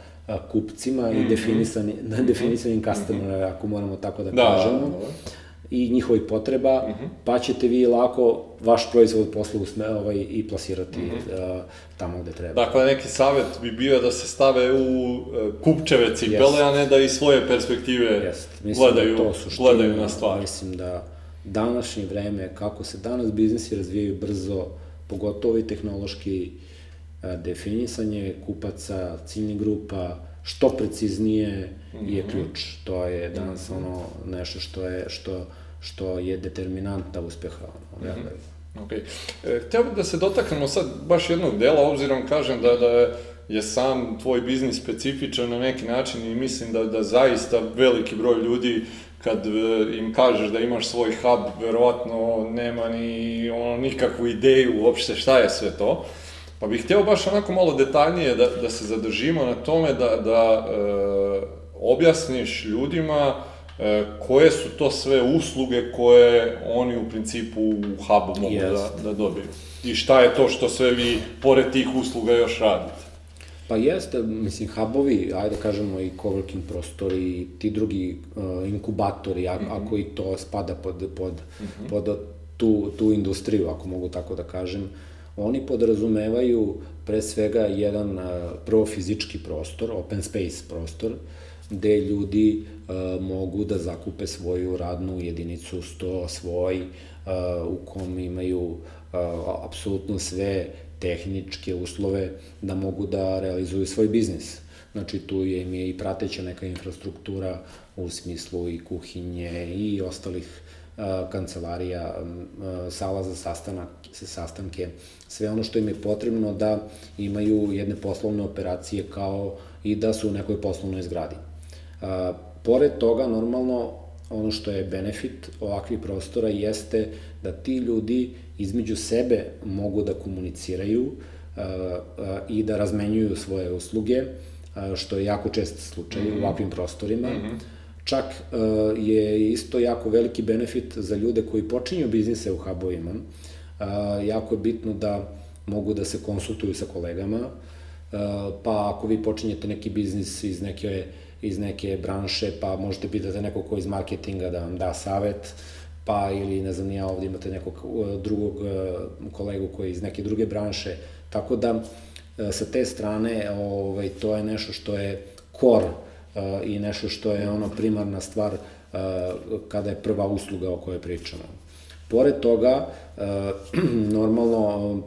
kupcima mm -hmm. i definisani, mm -hmm. definisanim customer, mm -hmm. ako moramo tako da, da kažemo. Da, da. I njihovih potreba, mm -hmm. pa ćete vi lako vaš proizvod posle usme, ovaj, i plasirati mm -hmm. uh, tamo gde treba. Dakle, neki savet bi bio da se stave u uh, kupčeve cipele, yes. a ne da iz svoje perspektive yes. Mislim da gledaju, da to suština, gledaju na stvar. Mislim da današnje vreme, kako se danas biznisi razvijaju brzo, pogotovo i tehnološki, uh, definisanje kupaca, ciljnih grupa, što preciznije je mhm. ključ. To je danas mhm. ono nešto što je, što, što je determinanta uspeha. Ono, ja, mm Ok. E, htio bih da se dotaknemo sad baš jednog dela, obzirom kažem da, da je sam tvoj biznis specifičan na neki način i mislim da, da zaista veliki broj ljudi kad e, im kažeš da imaš svoj hub, verovatno nema ni ono, nikakvu ideju uopšte šta je sve to. Pa bih hteo baš onako malo detaljnije da, da se zadržimo na tome da, da e, objasniš ljudima koje su to sve usluge koje oni u principu u hubu mogu yes. da, da dobiju. I šta je to što sve vi pored tih usluga još radite? Pa jeste, mislim, hubovi, ajde da kažemo i coworking prostori, i ti drugi uh, inkubatori, a, mm -hmm. ako i to spada pod, pod, mm -hmm. pod tu, tu industriju, ako mogu tako da kažem, uh, Oni podrazumevaju pre svega jedan prvo fizički prostor, open space prostor, gde ljudi uh, mogu da zakupe svoju radnu jedinicu, sto svoj, uh, u kom imaju uh, apsolutno sve tehničke uslove da mogu da realizuju svoj biznis. Znači tu je im je i prateća neka infrastruktura u smislu i kuhinje i ostalih kancelarija, sala za sastanak, sastanke, sve ono što im je potrebno da imaju jedne poslovne operacije kao i da su u nekoj poslovnoj zgradi. Pored toga, normalno, ono što je benefit ovakvih prostora jeste da ti ljudi između sebe mogu da komuniciraju i da razmenjuju svoje usluge, što je jako čest slučaj mm -hmm. u ovakvim prostorima. Mm -hmm Čak uh, je isto jako veliki benefit za ljude koji počinju biznise u hubovima. Uh, jako je bitno da mogu da se konsultuju sa kolegama, uh, pa ako vi počinjete neki biznis iz neke, iz neke branše, pa možete pitati nekog ko iz marketinga da vam da savet, pa ili ne znam ja ovde imate nekog drugog kolegu koji iz neke druge branše, tako da sa te strane ovaj, to je nešto što je core i nešto što je ono primarna stvar kada je prva usluga o kojoj pričamo. Pored toga, [clears throat] normalno,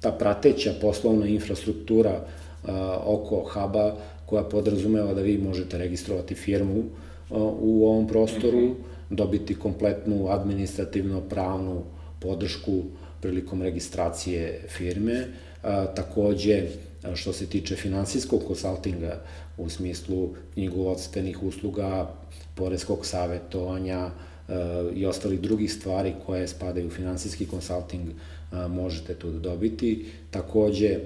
ta prateća poslovna infrastruktura oko huba koja podrazumeva da vi možete registrovati firmu u ovom prostoru, -hmm. dobiti kompletnu administrativno-pravnu podršku prilikom registracije firme, takođe što se tiče finansijskog konsultinga u smislu knjigovodstvenih usluga, poreskog savetovanja e, i ostalih drugih stvari koje spadaju u finansijski konsulting e, možete tu dobiti. Takođe,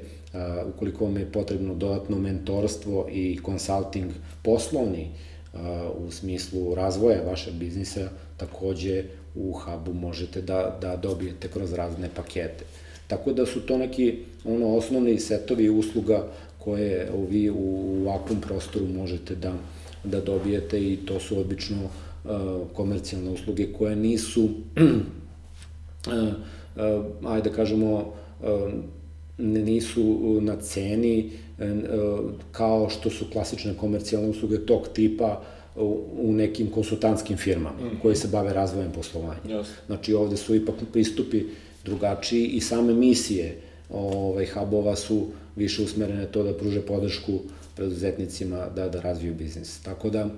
ukoliko vam je potrebno dodatno mentorstvo i konsulting poslovni u smislu razvoja vašeg biznisa, takođe u Hubu možete da, da dobijete kroz razne pakete. Tako da su to neki ono, osnovni setovi usluga koje vi u ovakvom prostoru možete da, da dobijete i to su obično uh, komercijalne usluge koje nisu, [clears throat] uh, ajde da kažemo, uh, nisu na ceni kao što su klasične komercijalne usluge tog tipa u, nekim konsultantskim firmama mm -hmm. koji se bave razvojem poslovanja. Yes. Znači ovde su ipak pristupi drugačiji i same misije ovaj, hubova su više usmerene to da pruže podršku preduzetnicima da, da razviju biznis. Tako da,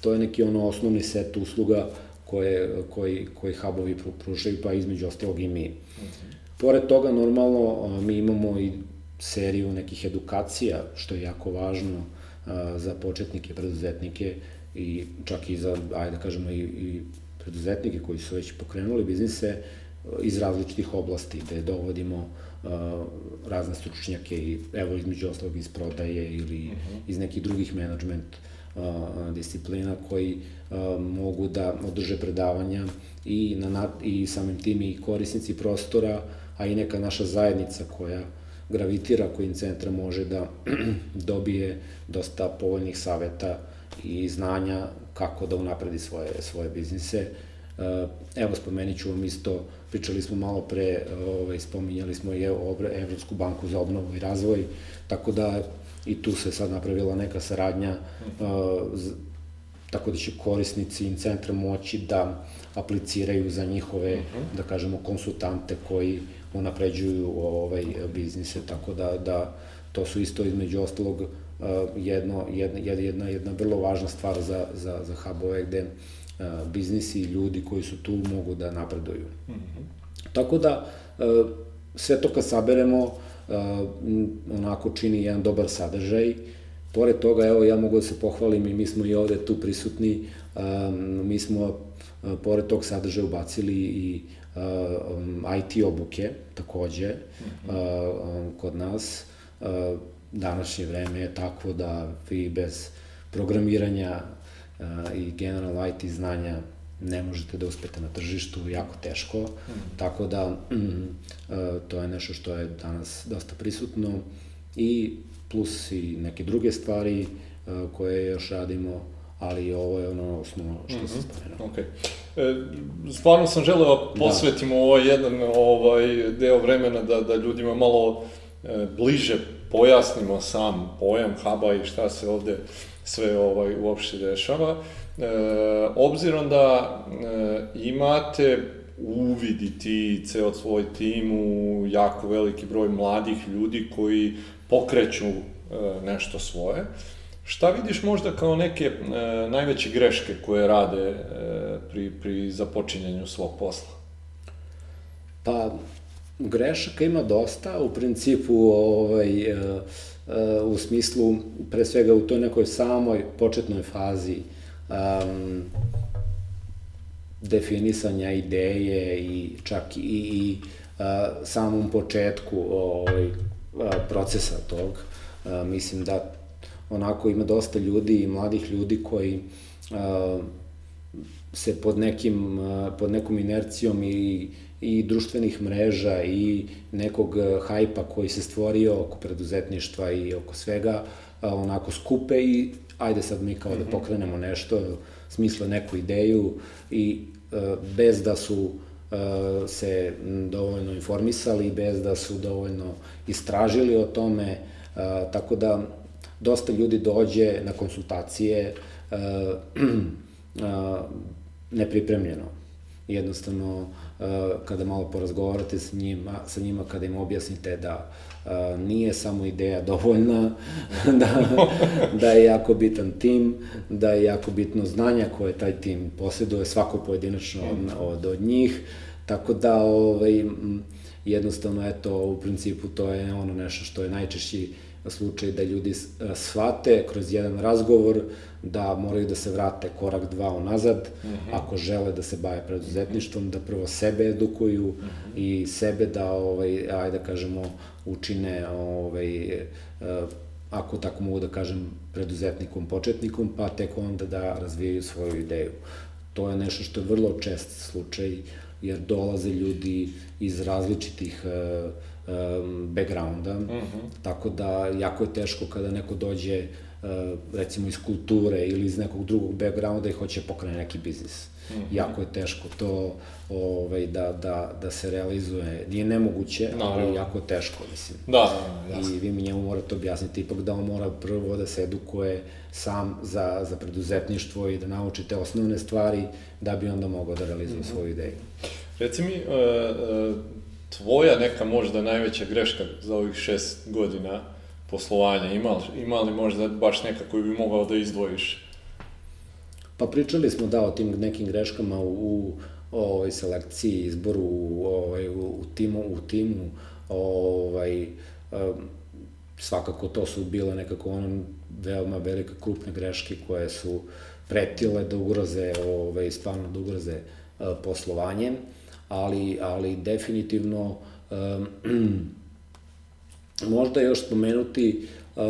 to je neki ono osnovni set usluga koje, koji, koji hubovi pružaju, pa između ostalog i mi. -hmm. Pored toga, normalno, mi imamo i seriju nekih edukacija, što je jako važno za početnike, preduzetnike i čak i za, ajde da kažemo, i, i preduzetnike koji su već pokrenuli biznise iz različitih oblasti, gde dovodimo razne stručnjake i evo između ostalog iz prodaje ili uh mhm. -huh. iz nekih drugih management uh, disciplina koji mogu da održe predavanja i, na, i samim tim i korisnici prostora, a i neka naša zajednica koja gravitira kojim centra može da [clears throat] dobije dosta povoljnih saveta i znanja kako da unapredi svoje, svoje biznise. Evo, spomenit ću vam isto, pričali smo malo pre, ovaj, spominjali smo i Evropsku banku za obnovu i razvoj, tako da i tu se sad napravila neka saradnja, uh, tako da će korisnici in centra moći da apliciraju za njihove, mhm. da kažemo, konsultante koji unapređuju ovaj biznise, tako da, da to su isto između ostalog uh, jedno, jedna, jedna, jedna vrlo važna stvar za, za, za hubove gde uh, biznisi i ljudi koji su tu mogu da napreduju. Mm -hmm. Tako da, uh, sve to kad saberemo, onako čini jedan dobar sadržaj. Pored toga, evo, ja mogu da se pohvalim i mi smo i ovde tu prisutni, mi smo pored tog sadržaja ubacili i IT obuke takođe uh, kod nas. Uh, današnje vreme je takvo da vi bez programiranja uh, i generalno IT znanja ne možete da uspete na tržištu, jako teško, mm. tako da mm, uh, to je nešto što je danas dosta prisutno i plus i neke druge stvari uh, koje još radimo ali ovo je ono osnovno što mm -hmm. se mhm. spomenuo. Okay. E, stvarno sam želeo da posvetimo da. ovaj jedan ovaj deo vremena da, da ljudima malo e, bliže pojasnimo sam pojam huba i šta se ovde sve ovaj uopšte dešava. E, obzirom da e, imate uvid i ti ceo svoj tim u jako veliki broj mladih ljudi koji pokreću e, nešto svoje. E, Šta vidiš možda kao neke e, najveće greške koje rade e, pri, pri započinjanju svog posla? Pa, grešaka ima dosta, u principu, ovaj, e, e, u smislu, pre svega u toj nekoj samoj početnoj fazi um, definisanja ideje i čak i, i a, samom početku ovaj, procesa tog, a, mislim da onako ima dosta ljudi i mladih ljudi koji a, se pod nekim, a, pod nekom inercijom i, i društvenih mreža i nekog hajpa koji se stvorio oko preduzetništva i oko svega, a, onako skupe i ajde sad mi kao da mhm. pokrenemo nešto, smisle neku ideju i a, bez da su se dovoljno informisali, bez da su dovoljno istražili o tome, a, tako da dosta ljudi dođe na konsultacije [clears throat] nepripremljeno. Jednostavno, kada malo porazgovarate sa njima, sa njima kada im objasnite da uh, nije samo ideja dovoljna, [laughs] da, da je jako bitan tim, da je jako bitno znanja koje taj tim posjeduje, svako pojedinačno od, od, od njih, tako da ovaj, jednostavno, eto, u principu to je ono nešto što je najčešći slučaj da ljudi e, shvate kroz jedan razgovor da moraju da se vrate korak dva unazad, uh mhm. -huh. ako žele da se bave preduzetništvom, da prvo sebe edukuju uh mhm. -huh. i sebe da, ovaj, ajde da kažemo, učine, ovaj, e, ako tako mogu da kažem, preduzetnikom, početnikom, pa tek onda da razvijaju svoju ideju. To je nešto što je vrlo čest slučaj, jer dolaze ljudi iz različitih uh, um, backgrounda, uh mhm. -huh. tako da jako je teško kada neko dođe recimo iz kulture ili iz nekog drugog backgrounda i hoće pokrene neki biznis. Mm -hmm. Jako je teško to ovaj, da, da, da se realizuje. Nije nemoguće, no, ali jako je teško, mislim. Da, jasno. I vi mi njemu morate objasniti ipak da on mora prvo da se edukuje sam za, za preduzetništvo i da nauči te osnovne stvari da bi onda mogao da realizuje mm -hmm. svoju ideju. Reci mi, uh, uh, tvoja neka možda najveća greška za ovih šest godina poslovanja, ima ima li možda baš neka koju bi mogao da izdvojiš? Pa pričali smo da o tim nekim greškama u, u ovoj selekciji, izboru ovaj, u, u timu, u timu ovaj, um, svakako to su bile nekako ono veoma velike krupne greške koje su pretile da ugroze, ovaj, stvarno da ugroze uh, poslovanje, ali, ali definitivno um, [clears throat] možda još spomenuti uh,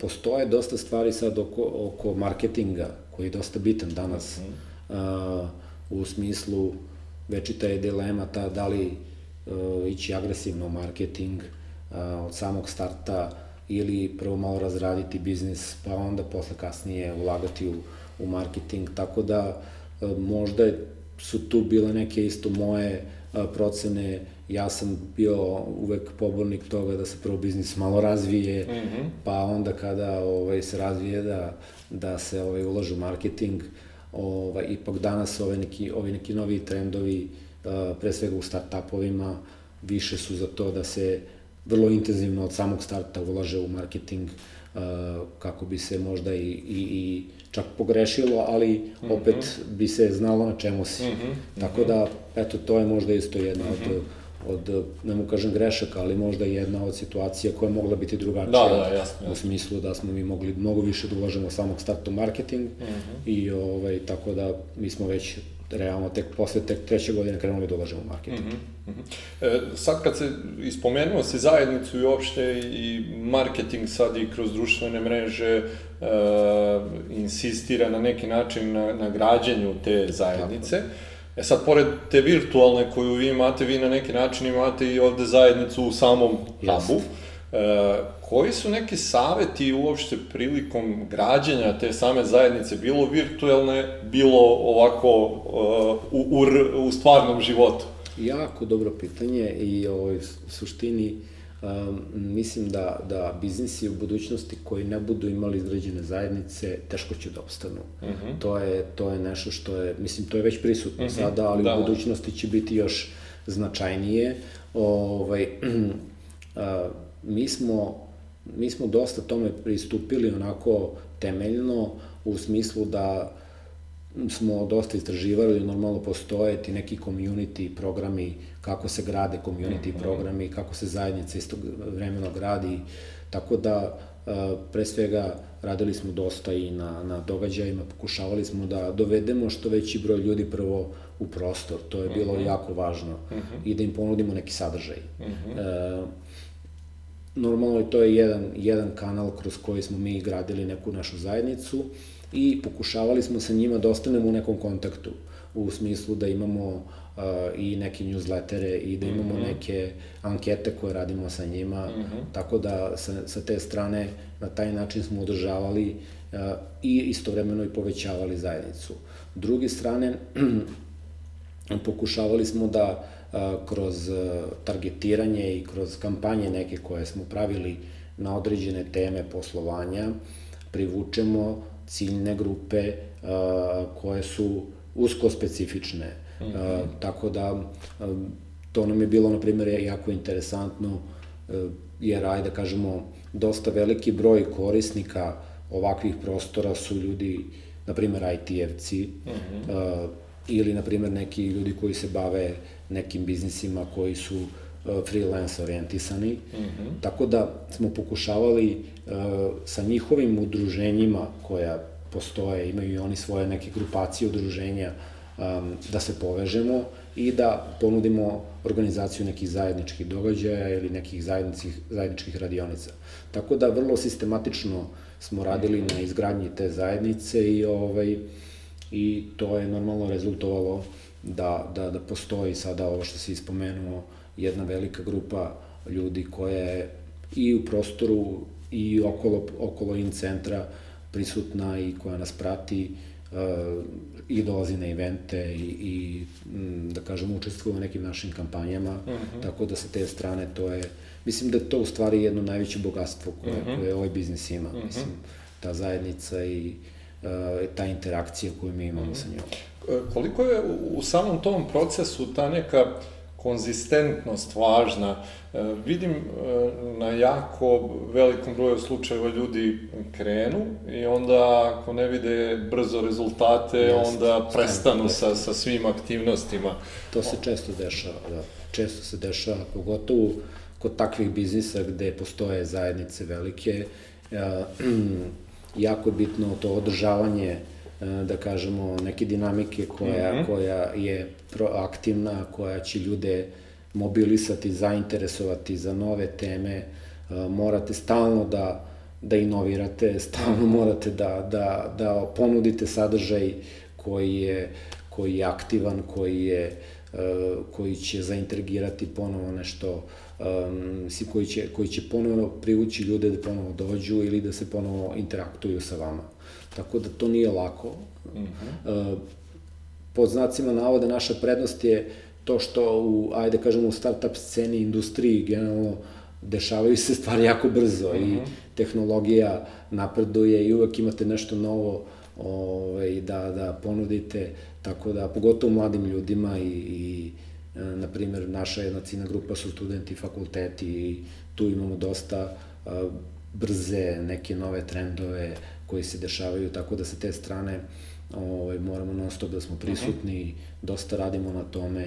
postoje dosta stvari sad oko, oko marketinga koji je dosta bitan danas uh, u smislu večita je dilema ta da li uh, ići agresivno u marketing uh, od samog starta ili prvo malo razraditi biznis pa onda posle kasnije ulagati u, u marketing. Tako da uh, možda su tu bile neke isto moje procene ja sam bio uvek pobornik toga da se prvo biznis malo razvije, mm -hmm. pa onda kada ovaj, se razvije da, da se ovaj, ulaže u marketing, ovaj, ipak danas ove neki, ovi neki novi trendovi, uh, pre svega u start-upovima, više su za to da se vrlo intenzivno od samog starta ulaže u marketing, uh, kako bi se možda i, i, i čak pogrešilo, ali mm -hmm. opet bi se znalo na čemu si. Mm -hmm. Tako da, eto, to je možda isto jedna mm -hmm. od od, ne mu kažem grešaka, ali možda jedna od situacija koja je mogla biti drugačija. Da, da, jasno, jasno. U smislu da smo mi mogli mnogo više da ulažemo samog starta u marketing mm -hmm. i ovaj, tako da mi smo već realno tek posle tek treće godine krenuli da ulažemo u marketing. Mm -hmm. e, sad kad se ispomenuo se zajednicu i uopšte i marketing sad i kroz društvene mreže e, insistira na neki način na, na građenju te zajednice. E sad, pored te virtualne koju vi imate, vi na neki način imate i ovde zajednicu u samom hubu. E, koji su neki saveti uopšte prilikom građenja te same zajednice, bilo virtualne, bilo ovako uh, u, u, u stvarnom životu? Jako dobro pitanje i ovoj suštini Um, mislim da, da biznisi u budućnosti koji ne budu imali izgrađene zajednice, teško će da obstanu. Uh mhm. -huh. to, je, to je nešto što je, mislim, to je već prisutno uh mhm. -huh. sada, ali da. u budućnosti će biti još značajnije. Ovaj, a, [clears throat] mi, smo, mi smo dosta tome pristupili onako temeljno, u smislu da smo dosta istraživali, normalno postoje ti neki community programi, kako se grade community mm -hmm. programi, kako se zajednica istog vremena gradi, tako da e, pre svega radili smo dosta i na, na događajima, pokušavali smo da dovedemo što veći broj ljudi prvo u prostor, to je bilo mm -hmm. jako važno, mm -hmm. i da im ponudimo neki sadržaj. Mm -hmm. e, normalno to je jedan, jedan kanal kroz koji smo mi gradili neku našu zajednicu, i pokušavali smo sa njima da ostanemo u nekom kontaktu, u smislu da imamo uh, i neke newslettere i da imamo mm -hmm. neke ankete koje radimo sa njima, mm -hmm. tako da sa, sa te strane na taj način smo održavali uh, i istovremeno i povećavali zajednicu. Drugi strane, [clears throat] pokušavali smo da uh, kroz uh, targetiranje i kroz kampanje neke koje smo pravili na određene teme poslovanja, privučemo ciljne grupe koje su usko specifične. Mm -hmm. tako da to nam je bilo, na primjer, jako interesantno, jer, ajde da kažemo, dosta veliki broj korisnika ovakvih prostora su ljudi, na primjer, IT-evci, mm -hmm. ili, na primjer, neki ljudi koji se bave nekim biznisima koji su freelance orijentisani. Mm -hmm. Tako da smo pokušavali uh, sa njihovim udruženjima koja postoje, imaju i oni svoje neke grupacije udruženja, da se povežemo i da ponudimo organizaciju nekih zajedničkih događaja ili nekih zajedničkih, zajedničkih radionica. Tako da vrlo sistematično smo radili na izgradnji te zajednice i ovaj i to je normalno rezultovalo da, da, da postoji sada ovo što si ispomenuo jedna velika grupa ljudi koja je i u prostoru i okolo, okolo in centra prisutna i koja nas prati uh, i dolazi na evente i, i m, da kažem učestvuje u nekim našim kampanjama, uh mhm. -huh. tako da sa te strane to je, mislim da je to u stvari jedno najveće bogatstvo koje, uh mhm. -huh. koje ovaj biznis ima, uh mhm. -huh. mislim, ta zajednica i ta interakcija koju mi imamo -huh. sa njom. E, koliko je u samom tom procesu ta neka konzistentnost važna. E, vidim e, na jako velikom broju slučajeva ljudi krenu i onda ako ne vide brzo rezultate, Jasne, onda prestanu sa, sa svim aktivnostima. To se često dešava, da. Često se dešava, pogotovo kod takvih biznisa gde postoje zajednice velike, [clears throat] jako je bitno to održavanje E, da kažemo, neke dinamike koja, mm -hmm. koja je proaktivna, koja će ljude mobilisati, zainteresovati za nove teme, e, morate stalno da, da inovirate, [laughs] stalno morate da, da, da ponudite sadržaj koji je, koji je aktivan, koji je e, koji će zaintrigirati ponovo nešto um, koji će, koji će ponovo privući ljude da ponovo dođu ili da se ponovo interaktuju sa vama. Tako da to nije lako. Mm -hmm. Pod znacima navode naša prednost je to što u, ajde kažemo, u start-up sceni, industriji, generalno, dešavaju se stvari jako brzo mm -hmm. i mhm. tehnologija napreduje i uvek imate nešto novo ovaj, da, da ponudite, tako da, pogotovo mladim ljudima i, i e, na primjer, naša jedna cina grupa su studenti fakulteti i tu imamo dosta a, brze neke nove trendove, koji se dešavaju, tako da sa te strane ovaj, moramo non stop da smo prisutni, -huh. dosta radimo na tome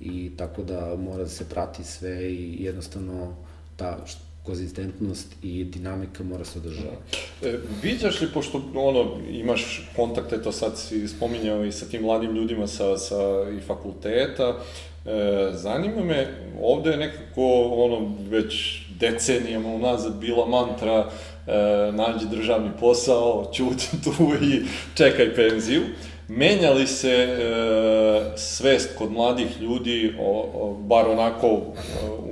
i tako da mora da se prati sve i jednostavno ta konzistentnost i dinamika mora se održavati. E, viđaš li, pošto ono, imaš kontakte, to sad si spominjao i sa tim mladim ljudima sa, sa i fakulteta, e, zanima me, ovde je nekako ono, već decenijama unazad bila mantra e, nađi državni posao, čuti tu i čekaj penziju. Menjali se e, svest kod mladih ljudi, o, o, bar onako e,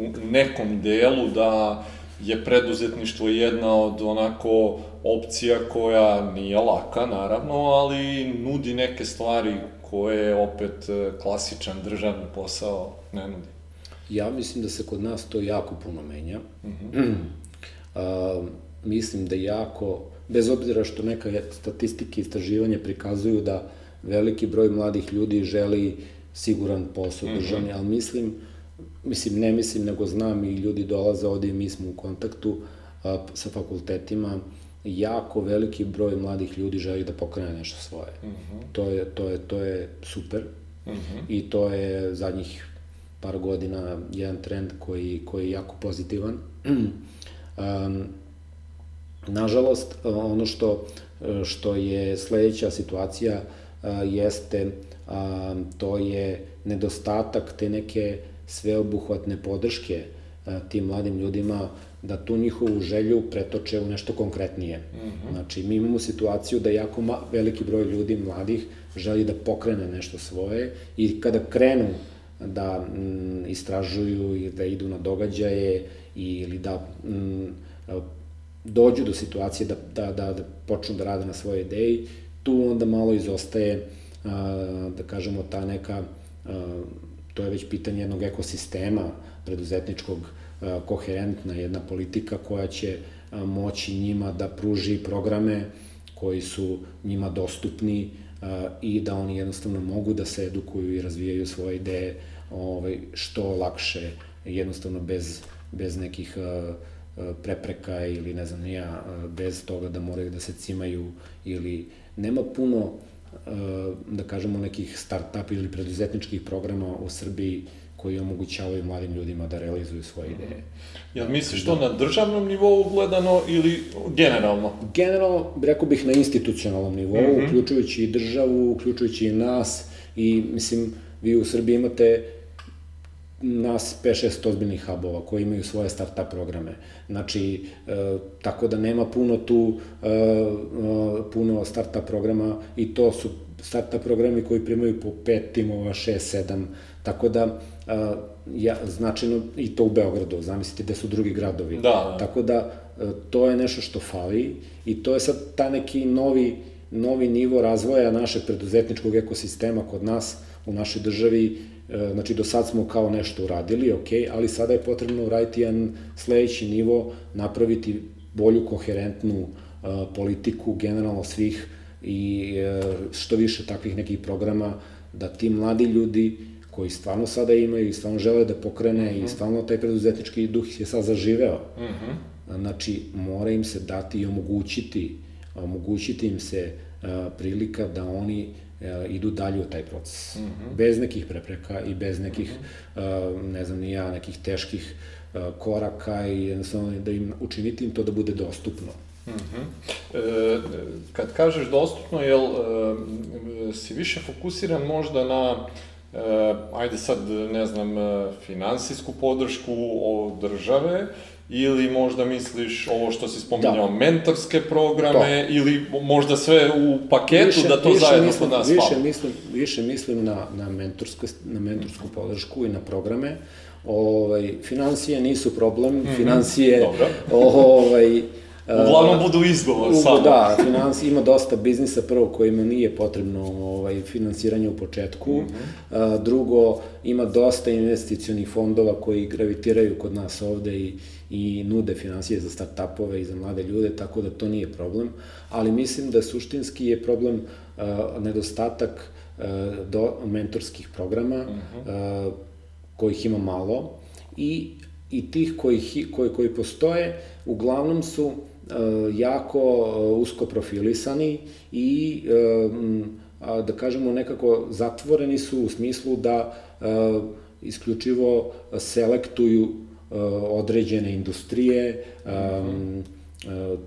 u nekom delu, da je preduzetništvo jedna od onako opcija koja nije laka, naravno, ali nudi neke stvari koje opet e, klasičan državni posao ne nudi. Ja mislim da se kod nas to jako puno menja. Mm -hmm. uh, mislim da jako, bez obzira što neka statistike i istraživanja prikazuju da veliki broj mladih ljudi želi siguran posao mhm. državni, mm -hmm. ali mislim, mislim, ne mislim, nego znam i ljudi dolaze ovde i mi smo u kontaktu a, sa fakultetima, jako veliki broj mladih ljudi želi da pokrene nešto svoje. Mm -hmm. To, je, to, je, to je super mm -hmm. i to je zadnjih par godina jedan trend koji, koji je jako pozitivan. [clears throat] um, Nažalost, ono što, što je sledeća situacija e, jeste, to je nedostatak te neke sveobuhvatne podrške tim mladim ljudima da tu njihovu želju pretoče u nešto konkretnije. Mm -hmm. Znači, mi imamo situaciju da jako ma, veliki broj ljudi mladih želi da pokrene nešto svoje i kada krenu da m, istražuju i da idu na događaje ili da m, dođu do situacije da, da, da, da počnu da rade na svojoj ideji, tu onda malo izostaje, a, da kažemo, ta neka, a, to je već pitanje jednog ekosistema preduzetničkog, a, koherentna jedna politika koja će a, moći njima da pruži programe koji su njima dostupni a, i da oni jednostavno mogu da se edukuju i razvijaju svoje ideje ovaj, što lakše, jednostavno bez, bez nekih prepreka ili ne znam ja, bez toga da moraju da se cimaju ili nema puno da kažemo nekih start-up ili preduzetničkih programa u Srbiji koji omogućavaju mladim ljudima da realizuju svoje mhm. ideje. Jel misliš to na državnom nivou gledano ili generalno? Generalno, rekao bih na institucionalnom nivou, mm -hmm. uključujući i državu, uključujući i nas i mislim, vi u Srbiji imate nas 5-6 ozbiljnih hubova koji imaju svoje startup programe. Znači, e, tako da nema puno tu, e, e, puno startup programa i to su startup programi koji primaju po 5 timova, 6, 7, tako da e, ja, značajno, i to u Beogradu, zamislite gde su drugi gradovi. Da, da. Tako da, to je nešto što fali i to je sad ta neki novi, novi nivo razvoja našeg preduzetničkog ekosistema kod nas u našoj državi, e, znači do sad smo kao nešto uradili, ok, ali sada je potrebno uraditi jedan sledeći nivo, napraviti bolju, koherentnu uh, politiku generalno svih i uh, što više takvih nekih programa da ti mladi ljudi koji stvarno sada imaju i stvarno žele da pokrene uh -huh. i mhm. stvarno taj preduzetnički duh je sad zaživeo. Uh mhm. -huh. Znači, mora im se dati i omogućiti, omogućiti im se uh, prilika da oni uh, idu dalje u taj proces. Mhm. -huh. Bez nekih prepreka i bez nekih, -huh. uh, ne znam ni ja, nekih teških uh, koraka i jednostavno da im učiniti im to da bude dostupno. Uh -huh. e, kad kažeš dostupno, jel e, si više fokusiran možda na e, ajde sad, ne znam, e, finansijsku podršku države, ili možda misliš ovo što si spominjao, da. mentorske programe, to. ili možda sve u paketu više, da to više zajedno mislim, kod nas više? Mislim, više mislim na, na, mentorsko, na mentorsku podršku i na programe. Ovaj, financije nisu problem, mm -hmm. financije... Dobro. Ovaj, Uglavnom budu izgovor samo. Da, finans, ima dosta biznisa, prvo kojima nije potrebno ovaj, finansiranje u početku, mm -hmm. a, drugo, ima dosta investicionih fondova koji gravitiraju kod nas ovde i, i nude financije za start-upove i za mlade ljude, tako da to nije problem, ali mislim da suštinski je problem a, nedostatak a, do mentorskih programa, mm -hmm. a, kojih ima malo, i i tih koji, koji, koji postoje, uglavnom su E, jako e, usko profilisani i e, da kažemo nekako zatvoreni su u smislu da isključivo selektuju određene industrije,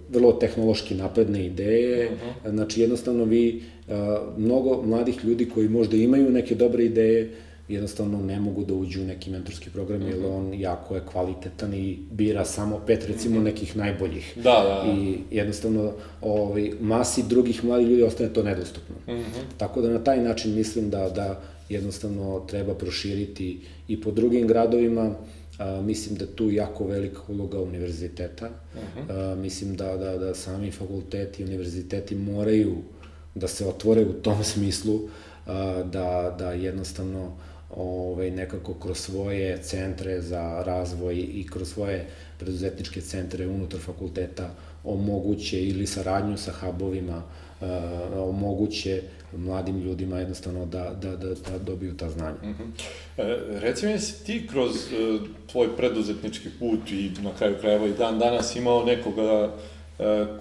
vrlo tehnološki napredne ideje, uh -huh. znači jednostavno vi mnogo mladih ljudi koji možda imaju neke dobre ideje, jednostavno ne mogu da uđu u neki mentorski program, mm -hmm. jer mhm. on jako je kvalitetan i bira samo pet, recimo, mm -hmm. nekih najboljih. Da, da, da. I jednostavno, ovaj, masi drugih mladih ljudi ostane to nedostupno. Mm -hmm. Tako da na taj način mislim da, da jednostavno treba proširiti i po drugim gradovima, a, mislim da tu jako velika uloga univerziteta. Uh mhm. -huh. a, mislim da, da, da sami fakulteti i univerziteti moraju da se otvore u tom smislu, a, da, da jednostavno ovaj, nekako kroz svoje centre za razvoj i kroz svoje preduzetničke centre unutar fakulteta omoguće ili saradnju sa hubovima uh, omoguće mladim ljudima jednostavno da, da, da, da dobiju ta znanja. Uh -huh. e, reci mi, si ti kroz uh, tvoj preduzetnički put i na kraju krajeva i dan danas imao nekoga E,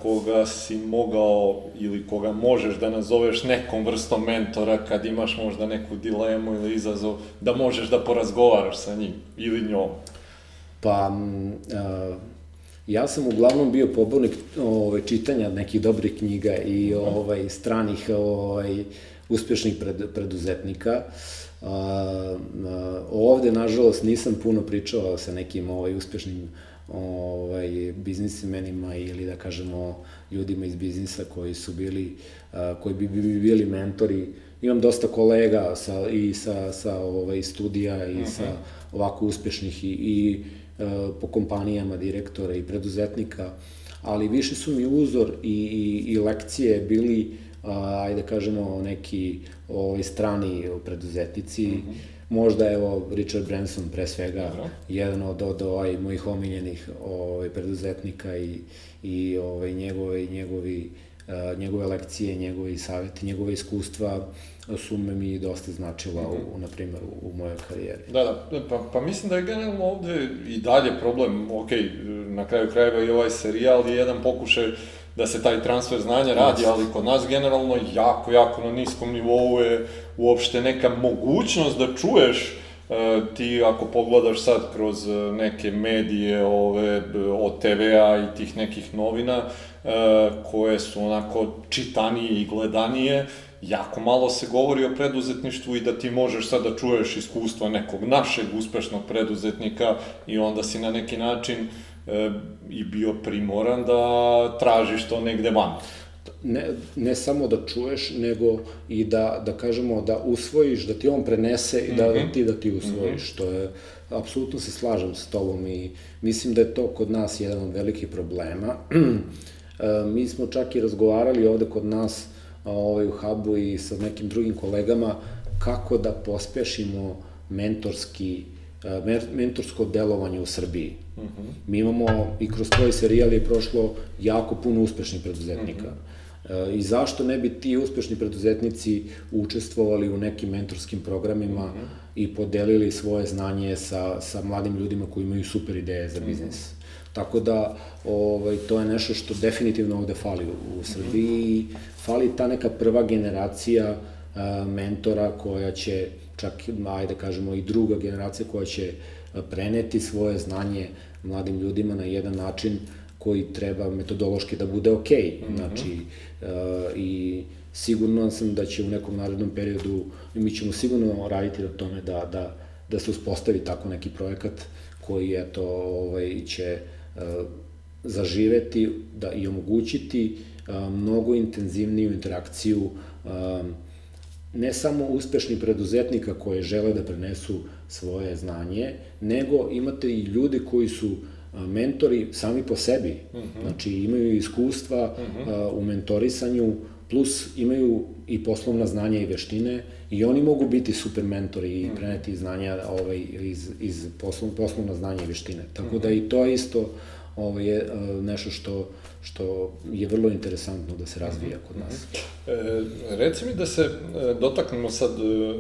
koga si mogao ili koga možeš da nazoveš nekom vrstom mentora kad imaš možda neku dilemu ili izazov, da možeš da porazgovaraš sa njim ili njom? Pa, uh, ja sam uglavnom bio pobornik ovaj, čitanja nekih dobrih knjiga i ovaj, stranih ovaj, uspešnih pred, preduzetnika. Uh, uh, ovde, nažalost, nisam puno pričao sa nekim ovaj, uspešnim ovaj, biznismenima ili da kažemo ljudima iz biznisa koji su bili, koji bi, bi bili mentori. Imam dosta kolega sa, i sa, sa ovaj, studija i uh -huh. sa mhm. ovako uspešnih i, i po kompanijama direktora i preduzetnika, ali više su mi uzor i, i, i lekcije bili, ajde da kažemo, neki ovaj, strani preduzetnici, uh mhm. -huh Možda evo Richard Branson pre svega Aha. jedan od, od ovaj, mojih omiljenih ovaj, preduzetnika i, i ovaj, njegove, njegovi, uh, njegove lekcije, njegovi saveti, njegove iskustva su me mi dosta značila, mm -hmm. u, na primjer, u, u mojoj karijeri. Da, da, pa, pa mislim da je generalno ovde i dalje problem, ok, na kraju krajeva i ovaj serijal je jedan pokušaj da se taj transfer znanja radi, ali kod nas generalno jako, jako na niskom nivou je uopšte neka mogućnost da čuješ e, ti ako pogledaš sad kroz e, neke medije ove od TVA i tih nekih novina e, koje su onako čitanije i gledanije, jako malo se govori o preduzetništvu i da ti možeš sad da čuješ iskustva nekog našeg uspešnog preduzetnika i onda si na neki način e, i bio primoran da tražiš to negde van. ne, ne samo da čuješ, nego i da, da kažemo da usvojiš, da ti on prenese i da, mm -hmm. ti da ti usvojiš, mm -hmm. što je, apsolutno se slažem s tobom i mislim da je to kod nas jedan od velikih problema. [clears throat] E, mi smo čak i razgovarali ovde kod nas ovaj, u hubu i sa nekim drugim kolegama kako da pospešimo mentorski e, mentorsko delovanje u Srbiji. Uh mhm. -huh. Mi imamo i kroz tvoj serijal je prošlo jako puno uspešnih preduzetnika. Uh -huh. I zašto ne bi ti uspešni preduzetnici učestvovali u nekim mentorskim programima uh mhm. -huh. i podelili svoje znanje sa, sa mladim ljudima koji imaju super ideje za mhm. biznis. Uh -huh. Tako da, ovaj, to je nešto što definitivno ovde fali u, u Srbiji. Mm -hmm. Fali ta neka prva generacija a, mentora koja će, čak, ajde kažemo, i druga generacija koja će preneti svoje znanje mladim ljudima na jedan način koji treba metodološki da bude okej. Okay. Mm -hmm. Znači, a, i sigurno sam da će u nekom narednom periodu, mi ćemo sigurno raditi na tome da, da, da se uspostavi tako neki projekat koji, eto, ovaj, će zaživeti da i omogućiti mnogo intenzivniju interakciju ne samo uspešnih preduzetnika koje žele da prenesu svoje znanje, nego imate i ljudi koji su mentori sami po sebi. Uh mhm. -huh. Znači imaju iskustva uh mhm. -huh. u mentorisanju, plus imaju i poslovna znanja i veštine i oni mogu biti super mentori i mhm. preneti znanja ovaj, iz, iz poslov, poslovna znanja i veštine. Tako da i to isto ovo je nešto što, što je vrlo interesantno da se razvija kod nas. E, reci mi da se e, dotaknemo sad e,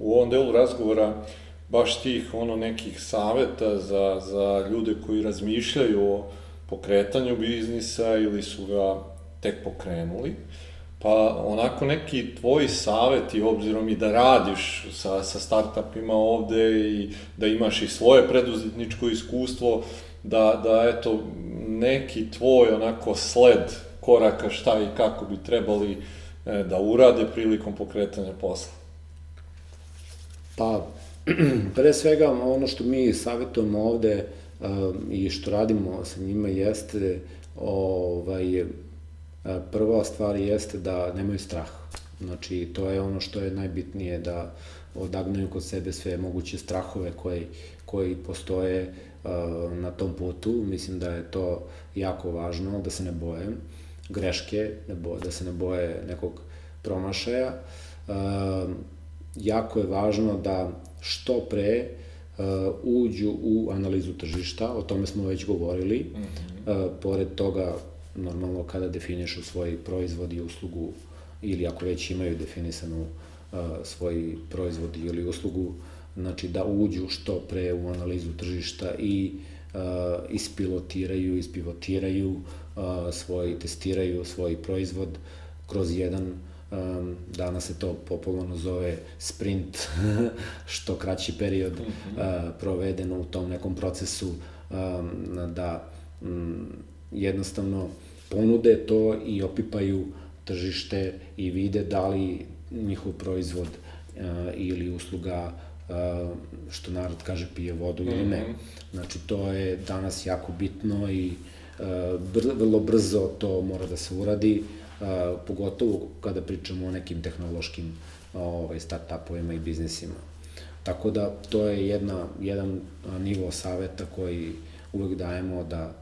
u ovom delu razgovora baš tih ono nekih saveta za, za ljude koji razmišljaju o pokretanju biznisa ili su ga tek pokrenuli. Pa onako neki tvoji saveti, obzirom i da radiš sa, sa startupima ovde i da imaš i svoje preduzetničko iskustvo, da, da eto, neki tvoj onako sled koraka šta i kako bi trebali e, da urade prilikom pokretanja posla? Pa, [clears throat] pre svega ono što mi savjetujemo ovde um, i što radimo sa njima jeste ovaj, prva stvar jeste da nemaju strah. Znači, to je ono što je najbitnije, da odagnaju kod sebe sve moguće strahove koji, koji postoje na tom putu. Mislim da je to jako važno, da se ne boje greške, da, boje, da se ne boje nekog promašaja. Jako je važno da što pre uđu u analizu tržišta, o tome smo već govorili. Mm -hmm. Pored toga, normalno kada definišu svoj proizvod i uslugu, ili ako već imaju definisanu svoj proizvod ili uslugu, znači da uđu što pre u analizu tržišta i uh, ispilotiraju, ispivotiraju uh, svoj, testiraju svoj proizvod. Kroz jedan um, danas se to popularno zove sprint, [laughs] što kraći period uh, provedeno u tom nekom procesu um, da um, jednostavno ponude to i opipaju tržište i vide da li njihov proizvod uh, ili usluga što narod kaže pije vodu ili ne. Mhm. Znači, to je danas jako bitno i br vrlo brzo to mora da se uradi, pogotovo kada pričamo o nekim tehnološkim ovaj, start-upovima i biznisima. Tako da, to je jedna, jedan nivo saveta koji uvek dajemo da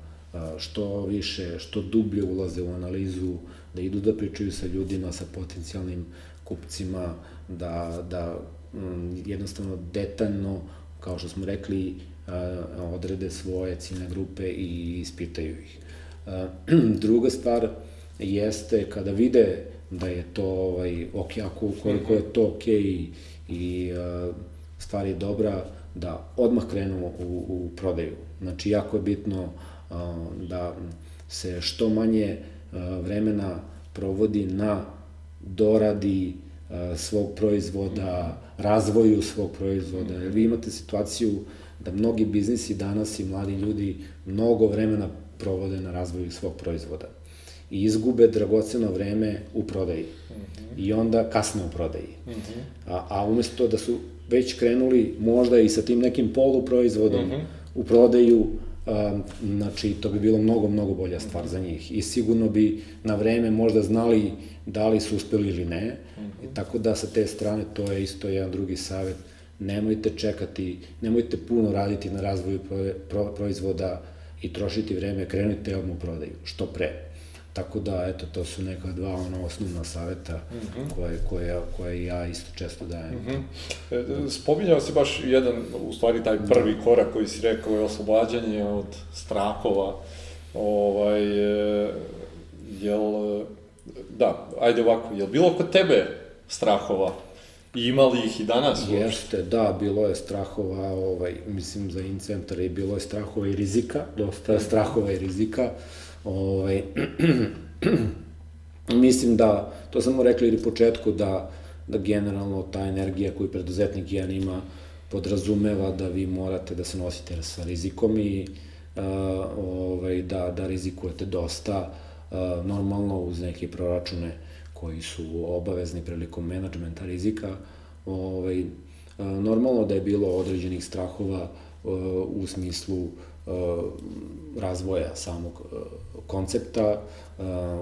što više, što dublje ulaze u analizu, da idu da pričaju sa ljudima, sa potencijalnim kupcima, da, da jednostavno detaljno, kao što smo rekli, odrede svoje ciljne grupe i ispitaju ih. [clears throat] Druga stvar jeste kada vide da je to ovaj, ok, ako koliko je to ok i, i stvar je dobra, da odmah krenu u, u prodaju. Znači, jako je bitno da se što manje vremena provodi na doradi svog proizvoda, razvoju svog proizvoda. Jer vi imate situaciju da mnogi biznisi danas i mladi ljudi mnogo vremena provode na razvoju svog proizvoda i izgube dragoceno vreme u prodaji. Mm -hmm. I onda kasne u prodaji. Mm -hmm. a, a umesto da su već krenuli možda i sa tim nekim poluproizvodom mm -hmm. u prodaju, znači to bi bilo mnogo, mnogo bolja stvar za njih i sigurno bi na vreme možda znali da li su uspeli ili ne, I tako da sa te strane to je isto jedan drugi savet, nemojte čekati, nemojte puno raditi na razvoju proizvoda i trošiti vreme, krenite odmah u prodaju, što pre. Tako da, eto, to su neka dva ono, osnovna saveta mm -hmm. koje, koje, koje ja isto često dajem. Mm -hmm. Spominjao si baš jedan, u stvari taj prvi da. korak koji si rekao je oslobađanje od strahova. Ovaj, e, jel, da, ajde ovako, jel bilo kod tebe strahova? I imali ih i danas? Jeste, da, bilo je strahova, ovaj, mislim, za incentar i bilo je strahova i rizika, dosta je strahova i rizika. Ovaj, [clears throat] mislim da, to smo rekli i u početku, da, da generalno ta energija koju preduzetnik jedan ima podrazumeva da vi morate da se nosite sa rizikom i uh, ovaj, da, da rizikujete dosta, uh, normalno uz neke proračune koji su obavezni prilikom menadžmenta rizika. Ovaj, normalno da je bilo određenih strahova u smislu razvoja samog koncepta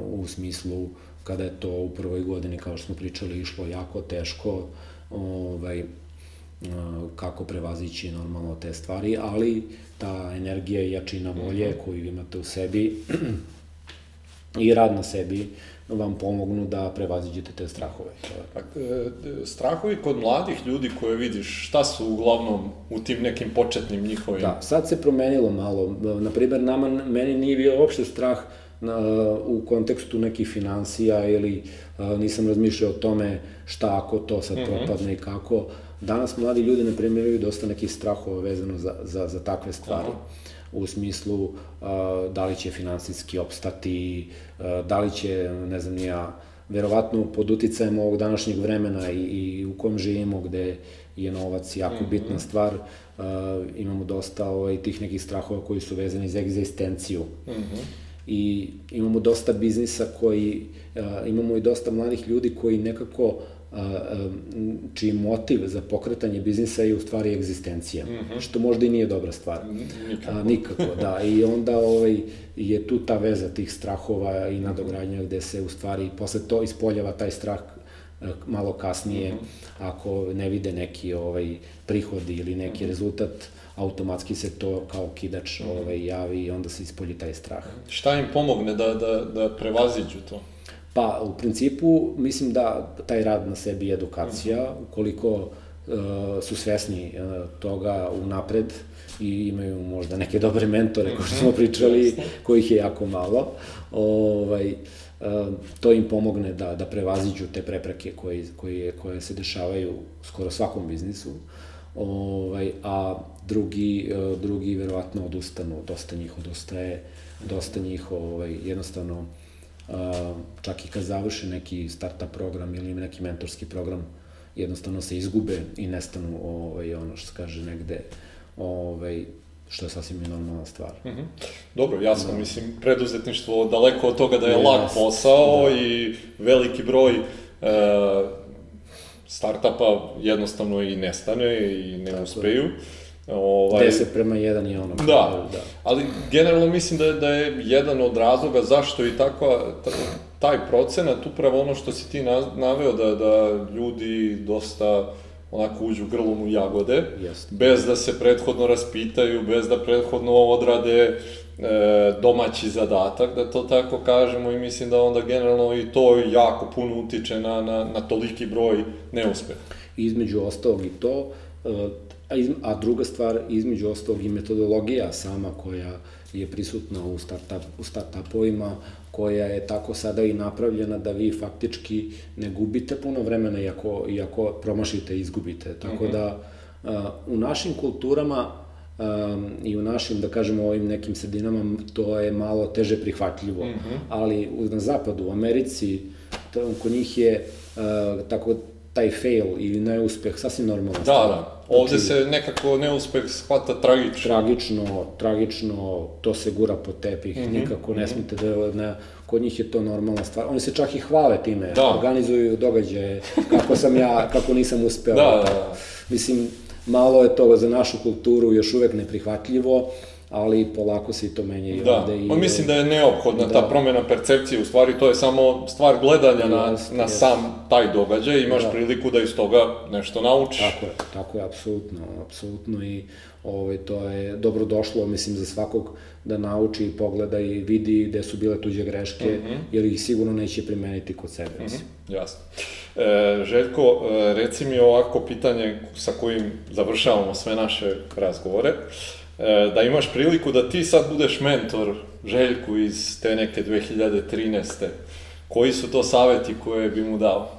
u smislu kada je to u prvoj godini, kao što smo pričali, išlo jako teško, ovaj, kako prevazići normalno te stvari, ali ta energija i jačina volje mhm. koju imate u sebi i rad na sebi vam pomognu da prevaziđete te strahove. E, strahovi kod mladih ljudi koje vidiš, šta su uglavnom u tim nekim početnim njihovim? Da, sad se promenilo malo. Naprimer, nama, meni nije bio uopšte strah na, u kontekstu nekih financija ili a, nisam razmišljao o tome šta ako to sad mm -hmm. propadne i kako. Danas mladi ljudi ne primjeraju dosta nekih strahova vezano za, za, za takve stvari. Aha u smislu da li će finansijski opstati, da li će, ne znam ja, verovatno pod uticajem ovog današnjeg vremena i, i u kom živimo, gde je novac jako mm -hmm. bitna stvar, uh, imamo dosta ovaj, tih nekih strahova koji su vezani za egzistenciju. Mm -hmm. I imamo dosta biznisa koji, uh, imamo i dosta mladih ljudi koji nekako čiji motiv za pokretanje biznisa je u stvari egzistencija, mm -hmm. što možda i nije dobra stvar. Nikako. A, nikako, da. I onda ovaj, je tu ta veza tih strahova i nadogradnja gde se u stvari posle to ispoljava taj strah malo kasnije, mm -hmm. ako ne vide neki ovaj prihodi ili neki mm -hmm. rezultat, automatski se to kao kidač mm -hmm. ovaj, javi i onda se ispolji taj strah. Šta im pomogne da, da, da prevaziđu to? Pa, u principu, mislim da taj rad na sebi je edukacija, ukoliko uh, su svesni uh, toga unapred i imaju možda neke dobre mentore, kao što smo mhm. pričali, kojih je jako malo, ovaj, uh, to im pomogne da, da prevaziđu te prepreke koje, koje, koje se dešavaju skoro svakom biznisu, ovaj, a drugi, uh, drugi verovatno odustanu, dosta njih odustaje, dosta njih ovaj, jednostavno čak i kad završe neki startup program ili neki mentorski program, jednostavno se izgube i nestanu ovaj, ono što se kaže negde ovaj, što je sasvim i normalna stvar. Mm -hmm. Dobro, jasno, da. mislim, preduzetništvo daleko od toga da je ne, lak posao da. i veliki broj e, startupa jednostavno i nestane i ne Tako uspeju. Je. Ovaj, 10 prema 1 je ono. Da, da, ali generalno mislim da je, da je jedan od razloga zašto i takva, taj procenat, upravo ono što si ti naveo, da, da ljudi dosta onako uđu grlom u jagode, Jest. bez da se prethodno raspitaju, bez da prethodno odrade e, domaći zadatak, da to tako kažemo, i mislim da onda generalno i to jako puno utiče na, na, na toliki broj neuspeha. Između ostalog i to, e, A, iz, a druga stvar, između ostalog i metodologija sama koja je prisutna u, startup, u startupovima, koja je tako sada i napravljena da vi faktički ne gubite puno vremena iako, iako promašite i izgubite. Tako mm -hmm. da a, u našim kulturama um, i u našim, da kažemo, ovim nekim sredinama to je malo teže prihvatljivo. Mm -hmm. Ali na zapadu, u Americi, to, kod njih je uh, tako taj fail ili neuspeh sasvim normalno. Da, da. Ovde znači, se nekako neuspeh shvata tragično. Tragično, tragično, to se gura po tepih, mm -hmm. nikako ne mhm. smete da, ne, kod njih je to normalna stvar. Oni se čak i hvale time, da. organizuju događaje, kako sam ja, kako nisam uspeo. Da, da, da. Mislim, malo je to za našu kulturu još uvek neprihvatljivo, ali polako se i to menja i Da, ovde. I, pa mislim da je neophodna Da. ta promena percepcije, u stvari to je samo stvar gledanja na, Jeste, na jeste. sam taj događaj, imaš Da. priliku da iz toga nešto naučiš. Tako je, tako je, apsolutno, apsolutno i ovaj, to je dobro došlo, mislim, za svakog da nauči, pogleda i vidi gde su bile tuđe greške, mm -hmm. jer ih sigurno neće primeniti kod sebe, mislim. Jasno. E, Željko, e, reci mi ovako pitanje sa kojim završavamo sve naše razgovore. E, da imaš priliku da ti sad budeš mentor Željku iz te neke 2013. Koji su to saveti koje bi mu dao?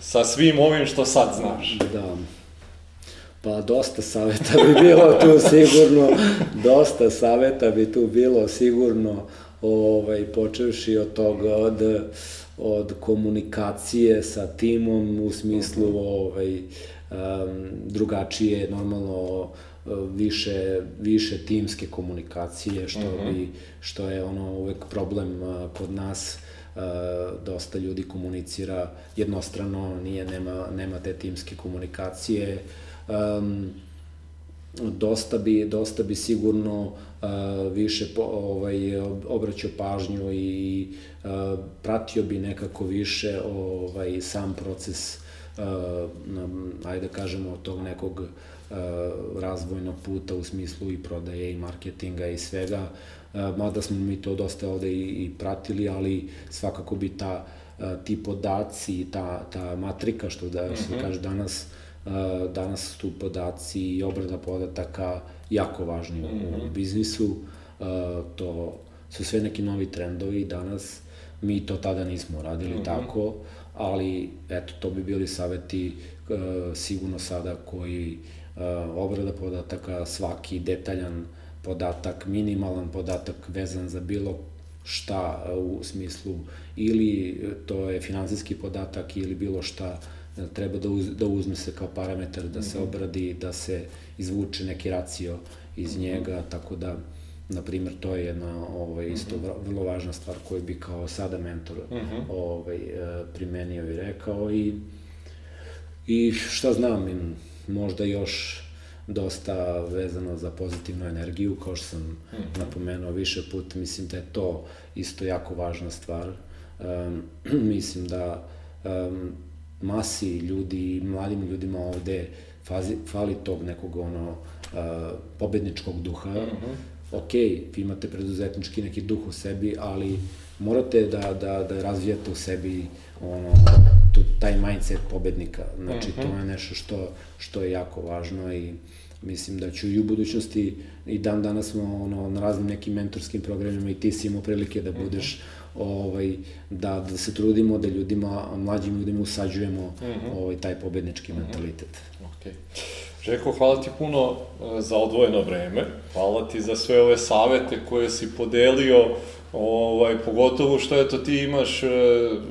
Sa svim ovim što sad znaš. Da. Pa dosta saveta bi bilo tu sigurno, dosta saveta bi tu bilo sigurno, ovaj, počevši od toga, od, od komunikacije sa timom u smislu ovaj, um, drugačije, normalno više, više timske komunikacije, što, bi, što je ono uvek problem a, kod nas, a, dosta ljudi komunicira jednostrano, nije, nema, nema te timske komunikacije, um, dosta bi, dosta bi sigurno uh, više po, ovaj, obraćao pažnju i uh, pratio bi nekako više ovaj, sam proces uh, ajde da kažemo tog nekog uh, razvojnog puta u smislu i prodaje i marketinga i svega, uh, mada smo mi to dosta ovde i, i pratili, ali svakako bi ta, uh, ti podaci, ta, ta matrika, što da se mm -hmm. kaže danas, Uh, danas su podaci i obrada podataka jako važni mm -hmm. u biznisu. Uh, to su sve neki novi trendovi danas. Mi to tada nismo radili mm -hmm. tako, ali eto, to bi bili saveti uh, sigurno sada koji obrada podataka, svaki detaljan podatak, minimalan podatak vezan za bilo šta u smislu ili to je finansijski podatak ili bilo šta treba da, uz, da uzme se kao parametar, da se obradi, da se izvuče neki racio iz njega, tako da, na primjer, to je jedna ovaj, isto vrlo važna stvar koju bi kao sada mentor ovaj, primenio i rekao i, i šta znam, im, možda još dosta vezano za pozitivnu energiju, kao što sam mm -hmm. napomenuo više puta, mislim da je to isto jako važna stvar. Um, [clears throat] mislim da um, masi ljudi, mladim ljudima ovde fazi, fali tog nekog ono uh, pobedničkog duha. Mm -hmm. Ok, vi imate preduzetnički neki duh u sebi, ali morate da, da, da razvijate u sebi ono, tu, taj mindset pobednika. Znači, mm -hmm. to je nešto što, što je jako važno i mislim da ću i u budućnosti i dan danas smo ono, na raznim nekim mentorskim programima i ti si imao prilike da budeš mm -hmm. ovaj, da, da se trudimo da ljudima, mlađim ljudima usađujemo mm -hmm. ovaj, taj pobednički mm -hmm. mentalitet. Okay. Žeko, hvala ti puno za odvojeno vreme, hvala ti za sve ove savete koje si podelio, ovaj, pogotovo što eto ti imaš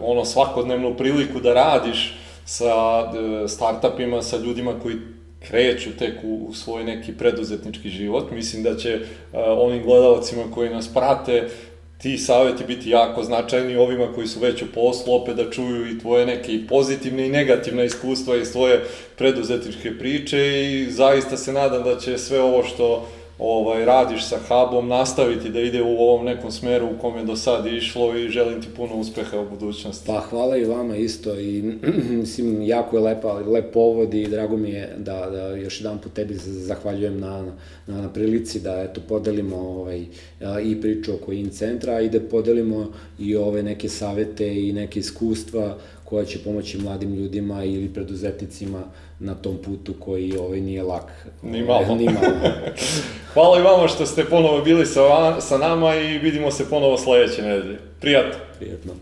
ono svakodnevnu priliku da radiš sa startupima, sa ljudima koji kreću tek u, u svoj neki preduzetnički život. Mislim da će uh, onim gledalcima koji nas prate ti saveti biti jako značajni ovima koji su već u poslu, opet da čuju i tvoje neke i pozitivne i negativne iskustva iz tvoje preduzetničke priče i zaista se nadam da će sve ovo što ovaj, radiš sa hubom nastaviti da ide u ovom nekom smeru u kom je do sad išlo i želim ti puno uspeha u budućnosti. Pa hvala i vama isto i [clears throat] mislim jako je lepa, lep povod i drago mi je da, da još jedan put tebi zahvaljujem na, na, na prilici da eto podelimo ovaj, i priču oko in centra i da podelimo i ove neke savete i neke iskustva koja će pomoći mladim ljudima ili preduzetnicima na tom putu koji ovaj nije lak. Ni malo. Ni malo. [laughs] Hvala i vama što ste ponovo bili sa, sa nama i vidimo se ponovo sledeće nedelje. Prijatno. Prijatno.